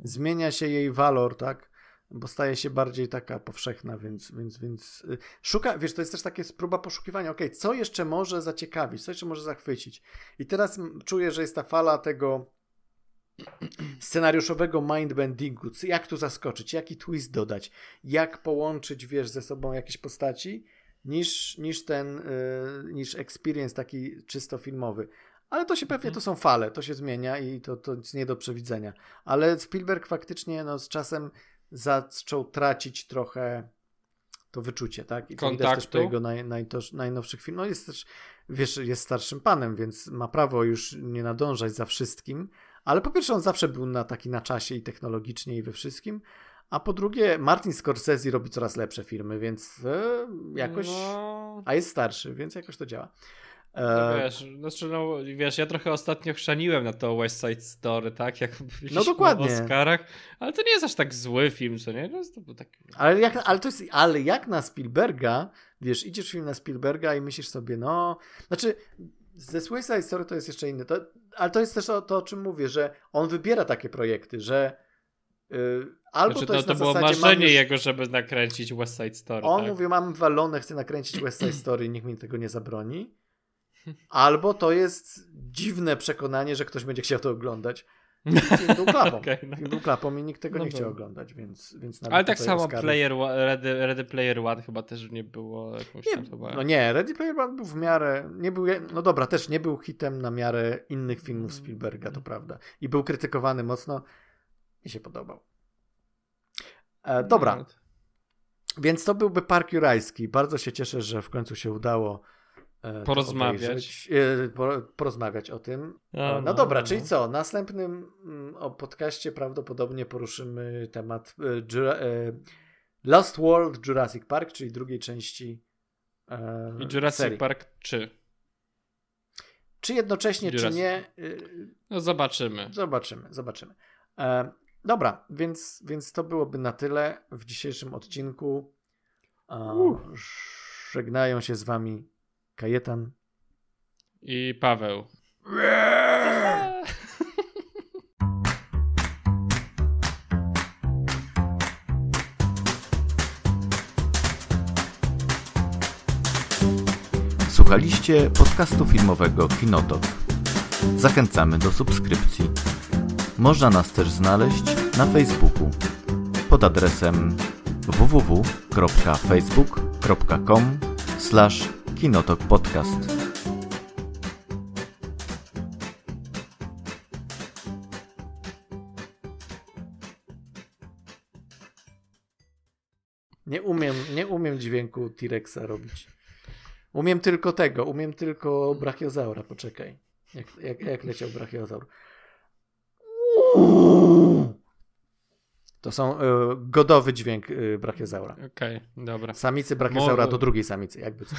zmienia się jej walor, tak? Bo staje się bardziej taka powszechna, więc, więc, więc y, szuka, wiesz, to jest też takie próba poszukiwania, ok, co jeszcze może zaciekawić, co jeszcze może zachwycić. I teraz czuję, że jest ta fala tego scenariuszowego mindbendingu, jak tu zaskoczyć, jaki twist dodać, jak połączyć, wiesz, ze sobą jakieś postaci, niż, niż ten, yy, niż experience taki czysto filmowy. Ale to się pewnie, to są fale, to się zmienia i to, to jest nie do przewidzenia. Ale Spielberg faktycznie no, z czasem zaczął tracić trochę to wyczucie, tak? I to Kontaktu. widać też po jego naj, naj, najnowszych filmach. No jest też, wiesz, jest starszym panem, więc ma prawo już nie nadążać za wszystkim, ale po pierwsze on zawsze był na taki na czasie i technologicznie i we wszystkim, a po drugie Martin Scorsese robi coraz lepsze filmy, więc e, jakoś, no... a jest starszy, więc jakoś to działa. No e, wiesz, znaczy, no, wiesz, ja trochę ostatnio chrzaniłem na to West Side Story, tak? Jak no dokładnie. o Oscarach, ale to nie jest aż tak zły film, co nie? No, to był taki... ale, jak, ale, to jest, ale jak na Spielberga, wiesz, idziesz film na Spielberga i myślisz sobie, no, znaczy ze Side Story to jest jeszcze inny, to, ale to jest też o, to, o czym mówię, że on wybiera takie projekty, że yy, albo znaczy, to, to jest to, było marzenie już... jego, żeby nakręcić West Side Story. On tak? mówi, mam walone, chcę nakręcić West Side Story, nikt mi tego nie zabroni. Albo to jest dziwne przekonanie, że ktoś będzie chciał to oglądać. Był klapą. okay, no. Klapą i nikt tego no nie chciał oglądać, więc, więc Ale tak samo player, Ready, Ready Player One chyba też nie było jakąś nie, tam. No nie, Ready Player One był w miarę, nie był, no dobra, też nie był hitem na miarę innych filmów mm. Spielberga, to prawda. I był krytykowany mocno. Mi się podobał. E, dobra. Więc to byłby Park Jurajski. Bardzo się cieszę, że w końcu się udało porozmawiać. E, porozmawiać o tym. No, no dobra, no. czyli co? Następnym mm, o podcaście prawdopodobnie poruszymy temat e, Lost World Jurassic Park, czyli drugiej części I Jurassic serii. Park 3. Czy jednocześnie, Jurassic. czy nie? No zobaczymy. Zobaczymy, zobaczymy. dobra, więc, więc to byłoby na tyle w dzisiejszym odcinku. Żegnają się z wami Kajetan i Paweł. Słuchaliście podcastu filmowego Kinotok. Zachęcamy do subskrypcji. Można nas też znaleźć na Facebooku pod adresem www.facebook.com/slash Kinotok Podcast. Nie umiem, nie umiem dźwięku T-Rexa robić. Umiem tylko tego, umiem tylko brachiozaura, poczekaj. Jak, jak, jak leciał brachiozaur. To są y, godowy dźwięk y, brachiozaura. Okej, okay, dobra. Samicy brachiozaura do drugiej samicy, jakby co.